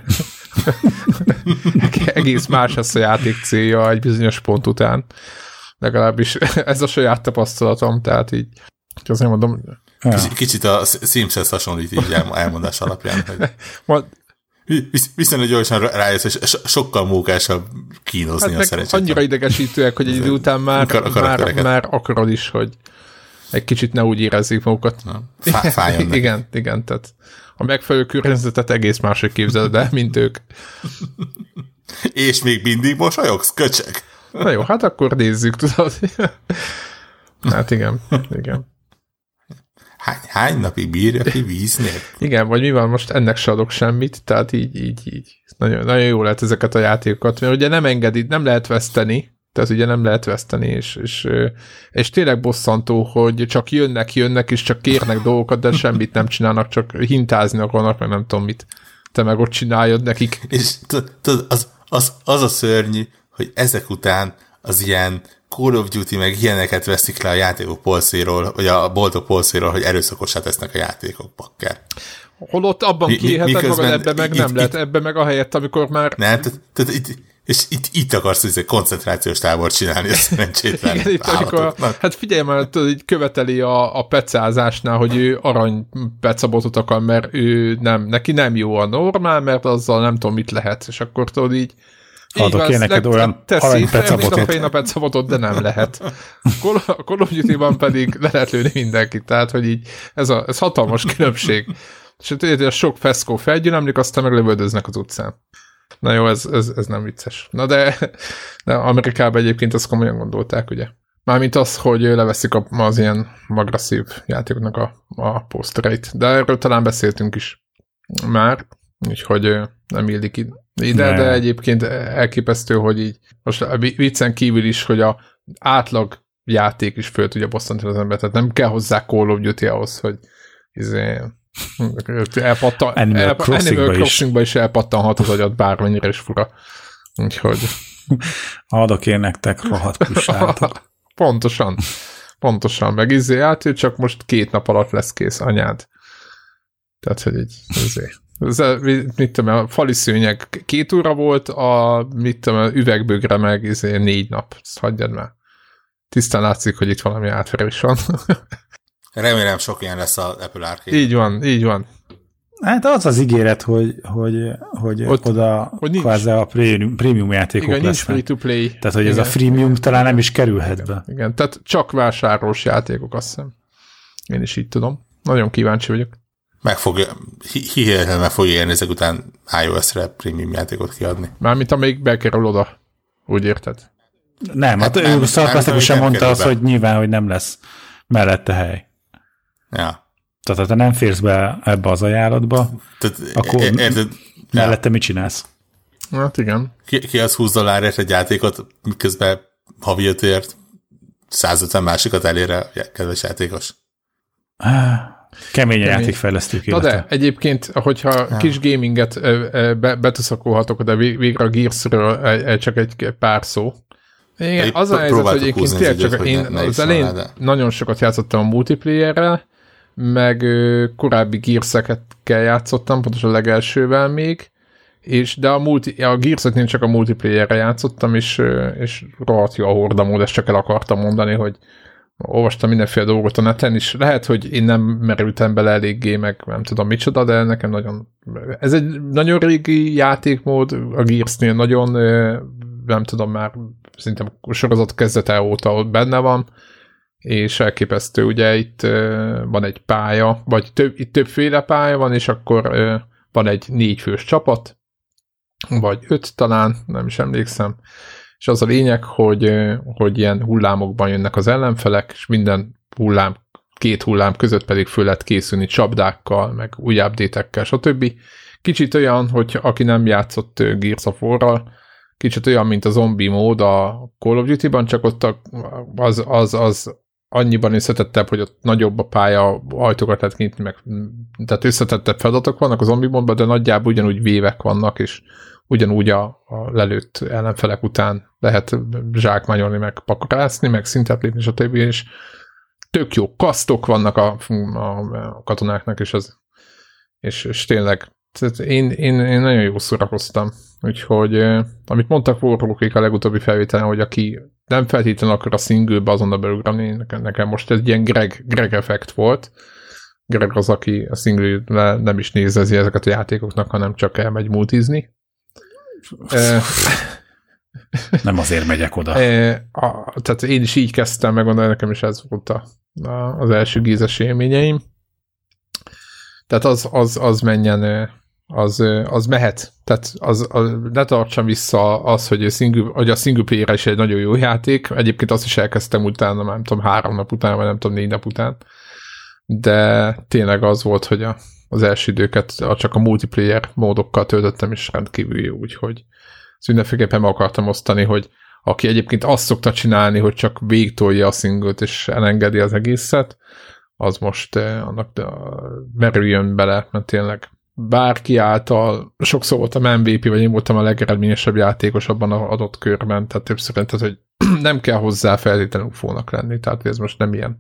<laughs> Egész más lesz a játék célja egy bizonyos pont után. Legalábbis <laughs> ez a saját tapasztalatom, tehát így azért mondom, Kicsit, kicsit a Simpsons hasonlít így elmondás alapján. Hogy... <laughs> Visz, viszonylag gyorsan rájössz, és sokkal mókásabb kínozni hát a szerencsétlen. Annyira idegesítőek, hogy egy idő után már, már, már akarod is, hogy egy kicsit ne úgy érezzék magukat. Fá, fájjon <laughs> Igen, igen, tehát a megfelelő környezetet egész máshogy képzeled el, mint ők. <laughs> És még mindig mosolyogsz, köcseg? Na jó, hát akkor nézzük, tudod. Hát igen, igen hány, hány napig bírja ki vízni? <laughs> Igen, vagy mi van, most ennek se adok semmit, tehát így, így, így. Nagyon, nagyon jó lehet ezeket a játékokat, mert ugye nem engedi, nem lehet veszteni, tehát ugye nem lehet veszteni, és, és, és tényleg bosszantó, hogy csak jönnek, jönnek, és csak kérnek dolgokat, de semmit nem csinálnak, csak hintázni akarnak, meg nem tudom mit. Te meg ott csináljad nekik. És az, az, az a szörnyű, hogy ezek után az ilyen Call of Duty meg ilyeneket veszik le a játékok polszéről, vagy a boltok polszéről, hogy erőszakosá tesznek a játékok, bakker. Holott abban kihéheted magad, ebbe meg itt, nem itt, lehet, ebbe meg a helyett, amikor már... Nem, tehát, tehát itt, és itt, itt akarsz egy koncentrációs tábort csinálni, ez szerencsétlen Igen, itt, amikor, Hát figyelj már, tudod, így követeli a, a pecázásnál, hogy ő arany pecabotot akar, mert ő nem, neki nem jó a normál, mert azzal nem tudom, mit lehet, és akkor tudod így Adok én neked olyan aranypecabotot. a pecabotot, de nem lehet. A Call of Duty-ban pedig le lehet lőni mindenkit, tehát hogy így ez, a, ez hatalmas különbség. És tudod, hogy a sok feszkó felgyülemlik, aztán meg lövöldöznek az utcán. Na jó, ez, ez, ez nem vicces. Na de, de Amerikában egyébként azt komolyan gondolták, ugye? Mármint az, hogy leveszik az ilyen agresszív játékoknak a, a posztereit. De erről talán beszéltünk is már, úgyhogy nem illik ide, de egyébként elképesztő, hogy így most a viccen kívül is, hogy a átlag játék is föl tudja bosszantani az ember, tehát nem kell hozzá Call of Duty ahhoz, hogy izé, elpattan, <laughs> Animal, el, Crossing-ba, Animal Crossing-ba is. is elpattanhat az agyat bármennyire is fura. Úgyhogy... <laughs> Adok én nektek rohadt pusát. <laughs> Pontosan. Pontosan. Meg izé át, csak most két nap alatt lesz kész anyád. Tehát, hogy így, izé. Ez, mit tudom, a fali szőnyeg két óra volt, a mit tudom, a üvegbögre meg izé, négy nap. Ezt hagyjad már. Tisztán látszik, hogy itt valami átverés van. <laughs> Remélem sok ilyen lesz az Apple Arcade. Így van, így van. Hát az az ígéret, hogy, hogy, hogy Ott, oda hogy nincs. kvázi a prémium játékok Igen, nincs free to play. Tehát, hogy Igen. ez a freemium talán nem is kerülhet be. Igen, tehát csak vásárlós játékok, azt hiszem. Én is így tudom. Nagyon kíváncsi vagyok meg fogja, hihetetlen meg fogja érni ezek után iOS-re prémium játékot kiadni. Mármint amelyik bekerül oda, úgy érted? Nem, hát, hát ő szarkasztikusan mondta azt, hogy nyilván, hogy nem lesz mellette hely. Ja. Tehát ha te nem férsz be ebbe az ajánlatba, Tehát, akkor érted, mellette ja. mit csinálsz? Hát igen. Ki, ki az 20 dollárért egy játékot, miközben havi ötért 150 másikat elér a kedves játékos. Kemény a játékfejlesztők Na de egyébként, hogyha ja. kis gaminget be, betuszakolhatok de végre a Gears-ről csak egy pár szó. Igen, az a helyzet, hogy egyébként tényleg csak én az elején de... nagyon sokat játszottam a multiplayerrel, meg korábbi gears kell játszottam, pontosan a legelsővel még, és de a, multi, a gears csak a multiplayerre játszottam, és, és rohadt jó a horda mód, ezt csak el akartam mondani, hogy olvastam mindenféle dolgot a neten, és lehet, hogy én nem merültem bele eléggé, meg nem tudom micsoda, de nekem nagyon... Ez egy nagyon régi játékmód, a Gears-nél nagyon, nem tudom már, szerintem a sorozat kezdete óta benne van, és elképesztő, ugye itt van egy pálya, vagy több, itt többféle pálya van, és akkor van egy négyfős csapat, vagy öt talán, nem is emlékszem, és az a lényeg, hogy, hogy ilyen hullámokban jönnek az ellenfelek, és minden hullám, két hullám között pedig föl lehet készülni csapdákkal, meg új update stb. Kicsit olyan, hogy aki nem játszott Gears of War-ral, kicsit olyan, mint a zombi mód a Call of Duty-ban, csak ott az, az, az annyiban összetettebb, hogy ott nagyobb a pálya, ajtókat lehet kinyitni, meg, tehát összetettebb feladatok vannak a zombi módban, de nagyjából ugyanúgy vévek vannak, és ugyanúgy a, a lelőtt ellenfelek után lehet zsákmányolni, meg pakorászni, meg szintet lépni, stb. És tök jó kasztok vannak a, a, a katonáknak, és, az, és, és tényleg tehát én, én, én nagyon jó szórakoztam. Úgyhogy amit mondtak Warhawkék a legutóbbi felvételen, hogy aki nem feltétlenül akar a singlebe azonnal beugrani, nekem, nekem most egy ilyen Greg, Greg effekt volt. Greg az, aki a single nem is nézezi ezeket a játékoknak, hanem csak elmegy multizni. <laughs> Nem azért megyek oda. A, tehát én is így kezdtem megmondani, nekem is ez volt a, a, az első gízes élményeim. Tehát az, az, az menjen, az, az mehet. Tehát az, az, ne tartsam vissza az, hogy a, single, hogy a single player is egy nagyon jó játék. Egyébként azt is elkezdtem utána, nem tudom, három nap után, vagy nem tudom, négy nap után. De tényleg az volt, hogy a, az első időket csak a multiplayer módokkal töltöttem, és rendkívül jó, úgyhogy ezt mindenféleképpen meg akartam osztani, hogy aki egyébként azt szokta csinálni, hogy csak végtolja a singlet és elengedi az egészet, az most eh, annak de, merüljön bele, mert tényleg bárki által, sokszor voltam MVP, vagy én voltam a legeredményesebb játékos abban az adott körben, tehát többször, tehát, hogy <clears throat> nem kell hozzá feltétlenül fónak lenni, tehát ez most nem ilyen.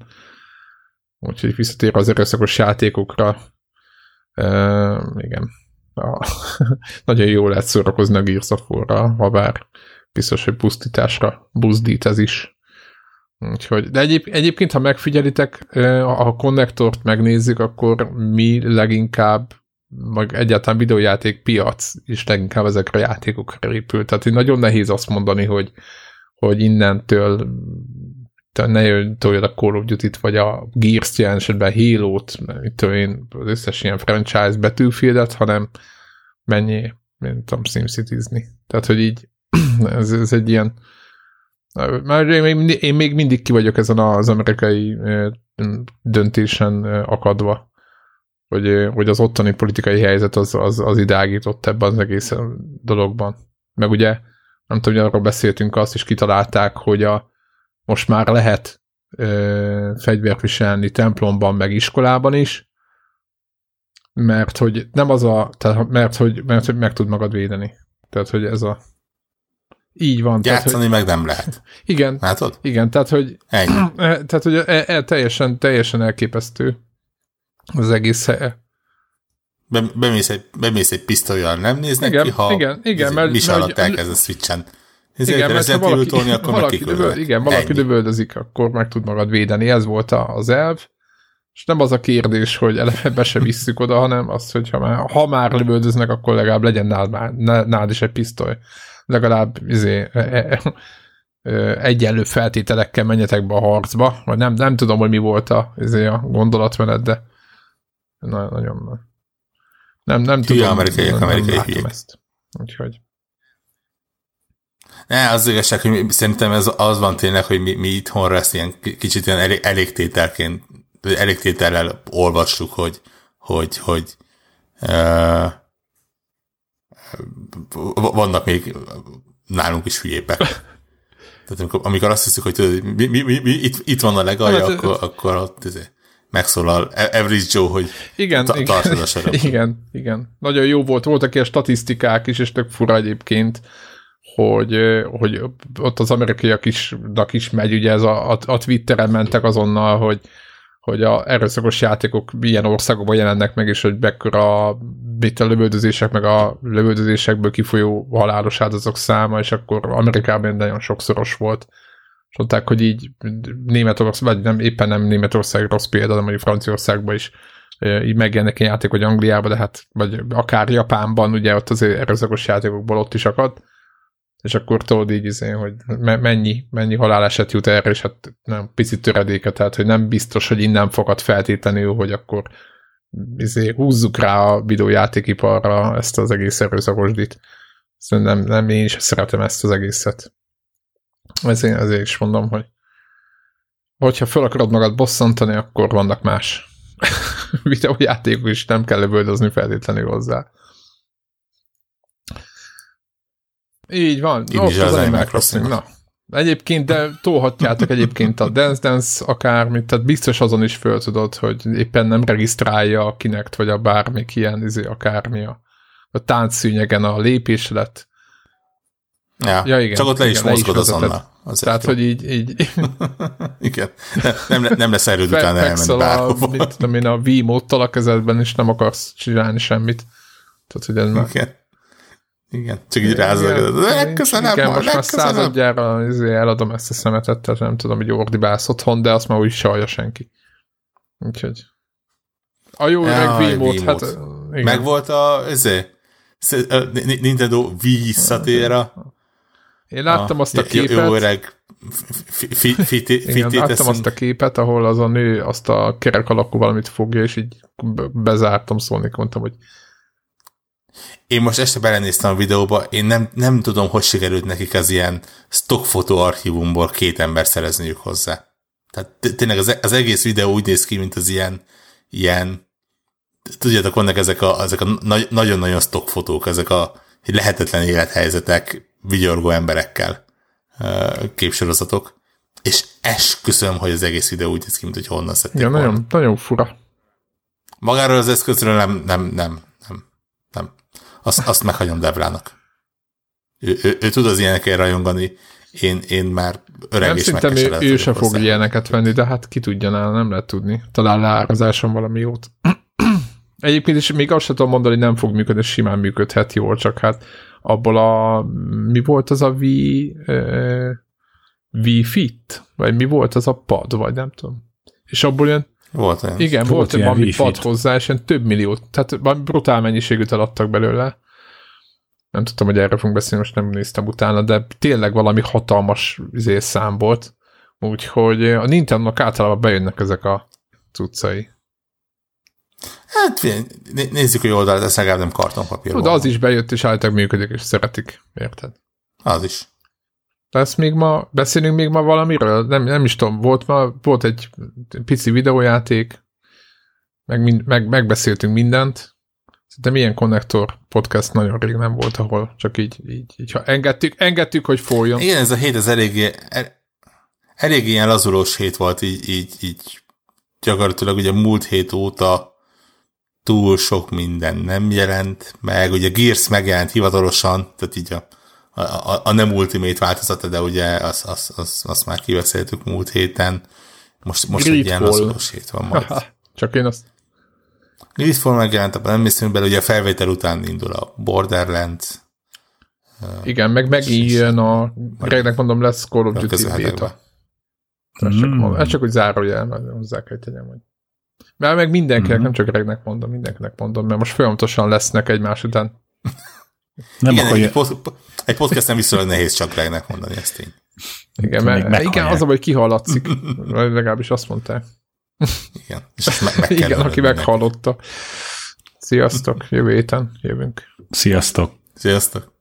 Úgyhogy visszatér az erőszakos játékokra, Uh, igen. A, <laughs> nagyon jó lehet szórakozni a Gears of War-ra, ha bár biztos, hogy pusztításra buzdít ez is. Úgyhogy, de egyéb, egyébként, ha megfigyelitek, a konnektort megnézzük, akkor mi leginkább, meg egyáltalán videójáték piac is leginkább ezekre a játékokra épül. Tehát nagyon nehéz azt mondani, hogy, hogy innentől ne toljad a Call of Duty-t, vagy a Gears-t jelen esetben Halo-t, én az összes ilyen franchise Battlefield-et, hanem mennyi, nem tudom, SimCity-zni. Tehát, hogy így <clears throat> ez, ez egy ilyen már én még, én még mindig ki vagyok ezen az amerikai döntésen akadva, hogy, hogy az ottani politikai helyzet az, az, az ideágított ebben az egész dologban. Meg ugye, nem tudom, hogy arról beszéltünk, azt is kitalálták, hogy a, most már lehet ö, fegyvert viselni templomban, meg iskolában is, mert hogy nem az a, tehát, mert hogy, mert hogy meg tud magad védeni. Tehát, hogy ez a így van. Játszani tehát, hogy, meg nem lehet. Igen. Látod? Igen, tehát, hogy Ennyi. <clears throat> Tehát, hogy e, e, teljesen, teljesen elképesztő az egész helye. Be, bemész, egy, bemész egy pisztolyjal, nem néznek igen, ki, ha igen, igen, mert, mi alatt elkezd a switchen. Ezért igen, mert ha valaki, tolni, akkor valaki, dövöl, igen, valaki dövöldözik, akkor meg tud magad védeni. Ez volt az elv. És nem az a kérdés, hogy eleve be se visszük oda, hanem az, hogy ha már, ha már lövöldöznek, akkor legalább legyen nád, nád is egy pisztoly. Legalább izé, e, e, e, egyenlő feltételekkel menjetek be a harcba, vagy nem, nem tudom, hogy mi volt a, izé, a gondolatmenet, de na, nagyon nem, nem Hülye tudom. amerikaiak, amerikai ezt. Úgyhogy ne, az igazság, hogy szerintem ez az van tényleg, hogy mi, mi itthonra ezt ilyen kicsit ilyen elég, elégtételként, elégtétellel olvassuk, hogy, hogy, hogy uh, vannak még nálunk is hülyépek. Tehát amikor, amikor azt hiszük, hogy tudod, mi, mi, mi, mi, itt, itt van a legalja, hát, akkor, akkor ott izé, megszólal Average Joe, hogy igen, ta, tartod a sarok. Igen, igen. Nagyon jó volt. Voltak ilyen statisztikák is, és tök fura egyébként, hogy, hogy ott az amerikaiak is, is megy, ugye ez a, a, a Twitteren mentek azonnal, hogy, hogy a erőszakos játékok milyen országokban jelennek meg, és hogy mekkora mit a lövöldözések, meg a lövöldözésekből kifolyó halálos áldozatok száma, és akkor Amerikában nagyon sokszoros volt. És mondták, hogy így Németország, vagy nem, éppen nem Németország rossz példa, de mondjuk Franciaországban is így megjelennek ilyen játék, vagy Angliában, de hát, vagy akár Japánban, ugye ott az erőszakos játékokból ott is akad és akkor tudod így izé, hogy mennyi, mennyi haláleset jut erre, és hát nem pici töredéke, tehát hogy nem biztos, hogy innen fogad feltétlenül, hogy akkor izé, húzzuk rá a videójátékiparra ezt az egész erőszakosdit. Szerintem nem, nem én is szeretem ezt az egészet. Ezért, ezért is mondom, hogy hogyha fel akarod magad bosszantani, akkor vannak más <laughs> videójátékok is, nem kell lövöldözni feltétlenül hozzá. Így van. Így is az Animal Crossing. Na. Egyébként, de tolhatjátok egyébként a Dance Dance akármit, tehát biztos azon is föl tudod, hogy éppen nem regisztrálja a Kinect, vagy a bármik ilyen, izé, akármi a, a táncszűnyegen a lépéslet. Ja, ja igen, csak ott le is igen, mozgod azonnal. Azért Tehát, jó. hogy így... így <laughs> igen, nem, nem, nem lesz erőd utána elmenni bárhova. A, mit tudom én, a Wii módtal a kezedben, és nem akarsz csinálni semmit. Tehát, hogy ez már... Igen. Igen, csak így rázol. Legközelebb Igen, most már századjára izé eladom ezt a szemetet, tehát nem tudom, hogy ordibálsz otthon, de azt már úgy se senki. Úgyhogy... A jó öreg Wii mód, hát... Igen. Meg volt a, ezé, Nintendo visszatér Én láttam azt a képet. Jó öreg láttam azt a képet, ahol az a nő azt a kerek alakú valamit fogja, és így bezártam szólni, mondtam, hogy én most este belenéztem a videóba, én nem, nem tudom, hogy sikerült nekik az ilyen stockfotó archívumból két ember szerezniük hozzá. Tehát tényleg az, az egész videó úgy néz ki, mint az ilyen, ilyen tudjátok, vannak ezek a, ezek a nagyon-nagyon stockfotók, ezek a lehetetlen élethelyzetek vigyorgó emberekkel képsorozatok, és esküszöm, hogy az egész videó úgy néz ki, mint hogy honnan szedték ja, nagyon, nagyon fura. Magáról az eszközről nem, nem, nem, nem, nem azt, azt meghagyom Devrának. Ő, ő, ő tud az ilyenekkel rajongani, én, én már öreg nem, és ő, ő se fog ilyeneket venni, de hát ki tudja nála, nem lehet tudni. Talán leárazáson valami jót. <clears throat> Egyébként is még azt sem tudom mondani, hogy nem fog működni, simán működhet jól, csak hát abból a, mi volt az a V, v Fit? Vagy mi volt az a pad, vagy nem tudom. És abból ilyen volt olyan. Igen, volt, volt valami pad hozzá, és ilyen több millió, tehát valami brutál mennyiségűt eladtak belőle. Nem tudtam, hogy erre fogunk beszélni, most nem néztem utána, de tényleg valami hatalmas izé, szám volt. Úgyhogy a Nintendo-nak általában bejönnek ezek a cuccai. Hát nézzük, hogy oldalt, ez legalább nem kartonpapír. Tudod, az is bejött, és általában működik, és szeretik, érted? Az is. Lesz még ma, beszélünk még ma valamiről? Nem, nem is tudom, volt ma, volt egy pici videójáték, meg, meg megbeszéltünk mindent, de milyen konnektor podcast nagyon rég nem volt, ahol csak így, így, így ha engedtük, engedtük, hogy folyjon. Igen, ez a hét, ez eléggé, elég ilyen lazulós hét volt, így, így, így gyakorlatilag ugye múlt hét óta túl sok minden nem jelent, meg ugye Gears megjelent hivatalosan, tehát így a a, a nem Ultimate változata, de ugye azt az, az, az már kiveszéltük múlt héten. Most, most egy ilyen azonos hét van majd. <laughs> Csak én azt... Greedfall megjelent, abban nem hiszünk bele, ugye a felvétel után indul a Borderlands. Igen, meg megint jön a, regnek mondom, lesz Call of Duty beta. Ez csak, mm. ez csak hogy zárójel, mert hozzá kell tegyem, hogy mert meg mindenkinek, mm. nem csak regnek mondom, mindenkinek mondom, mert most folyamatosan lesznek egymás után. Nem Igen, akarja... egy, pod, egy podcast nem viszonylag nehéz csak regnek mondani ezt én. Igen, mert, igen, az a hogy kihallatszik. Legalábbis azt mondták. Igen, és me- meg <laughs> Igen, aki meghallotta. Sziasztok, jövő héten jövünk. Sziasztok. Sziasztok.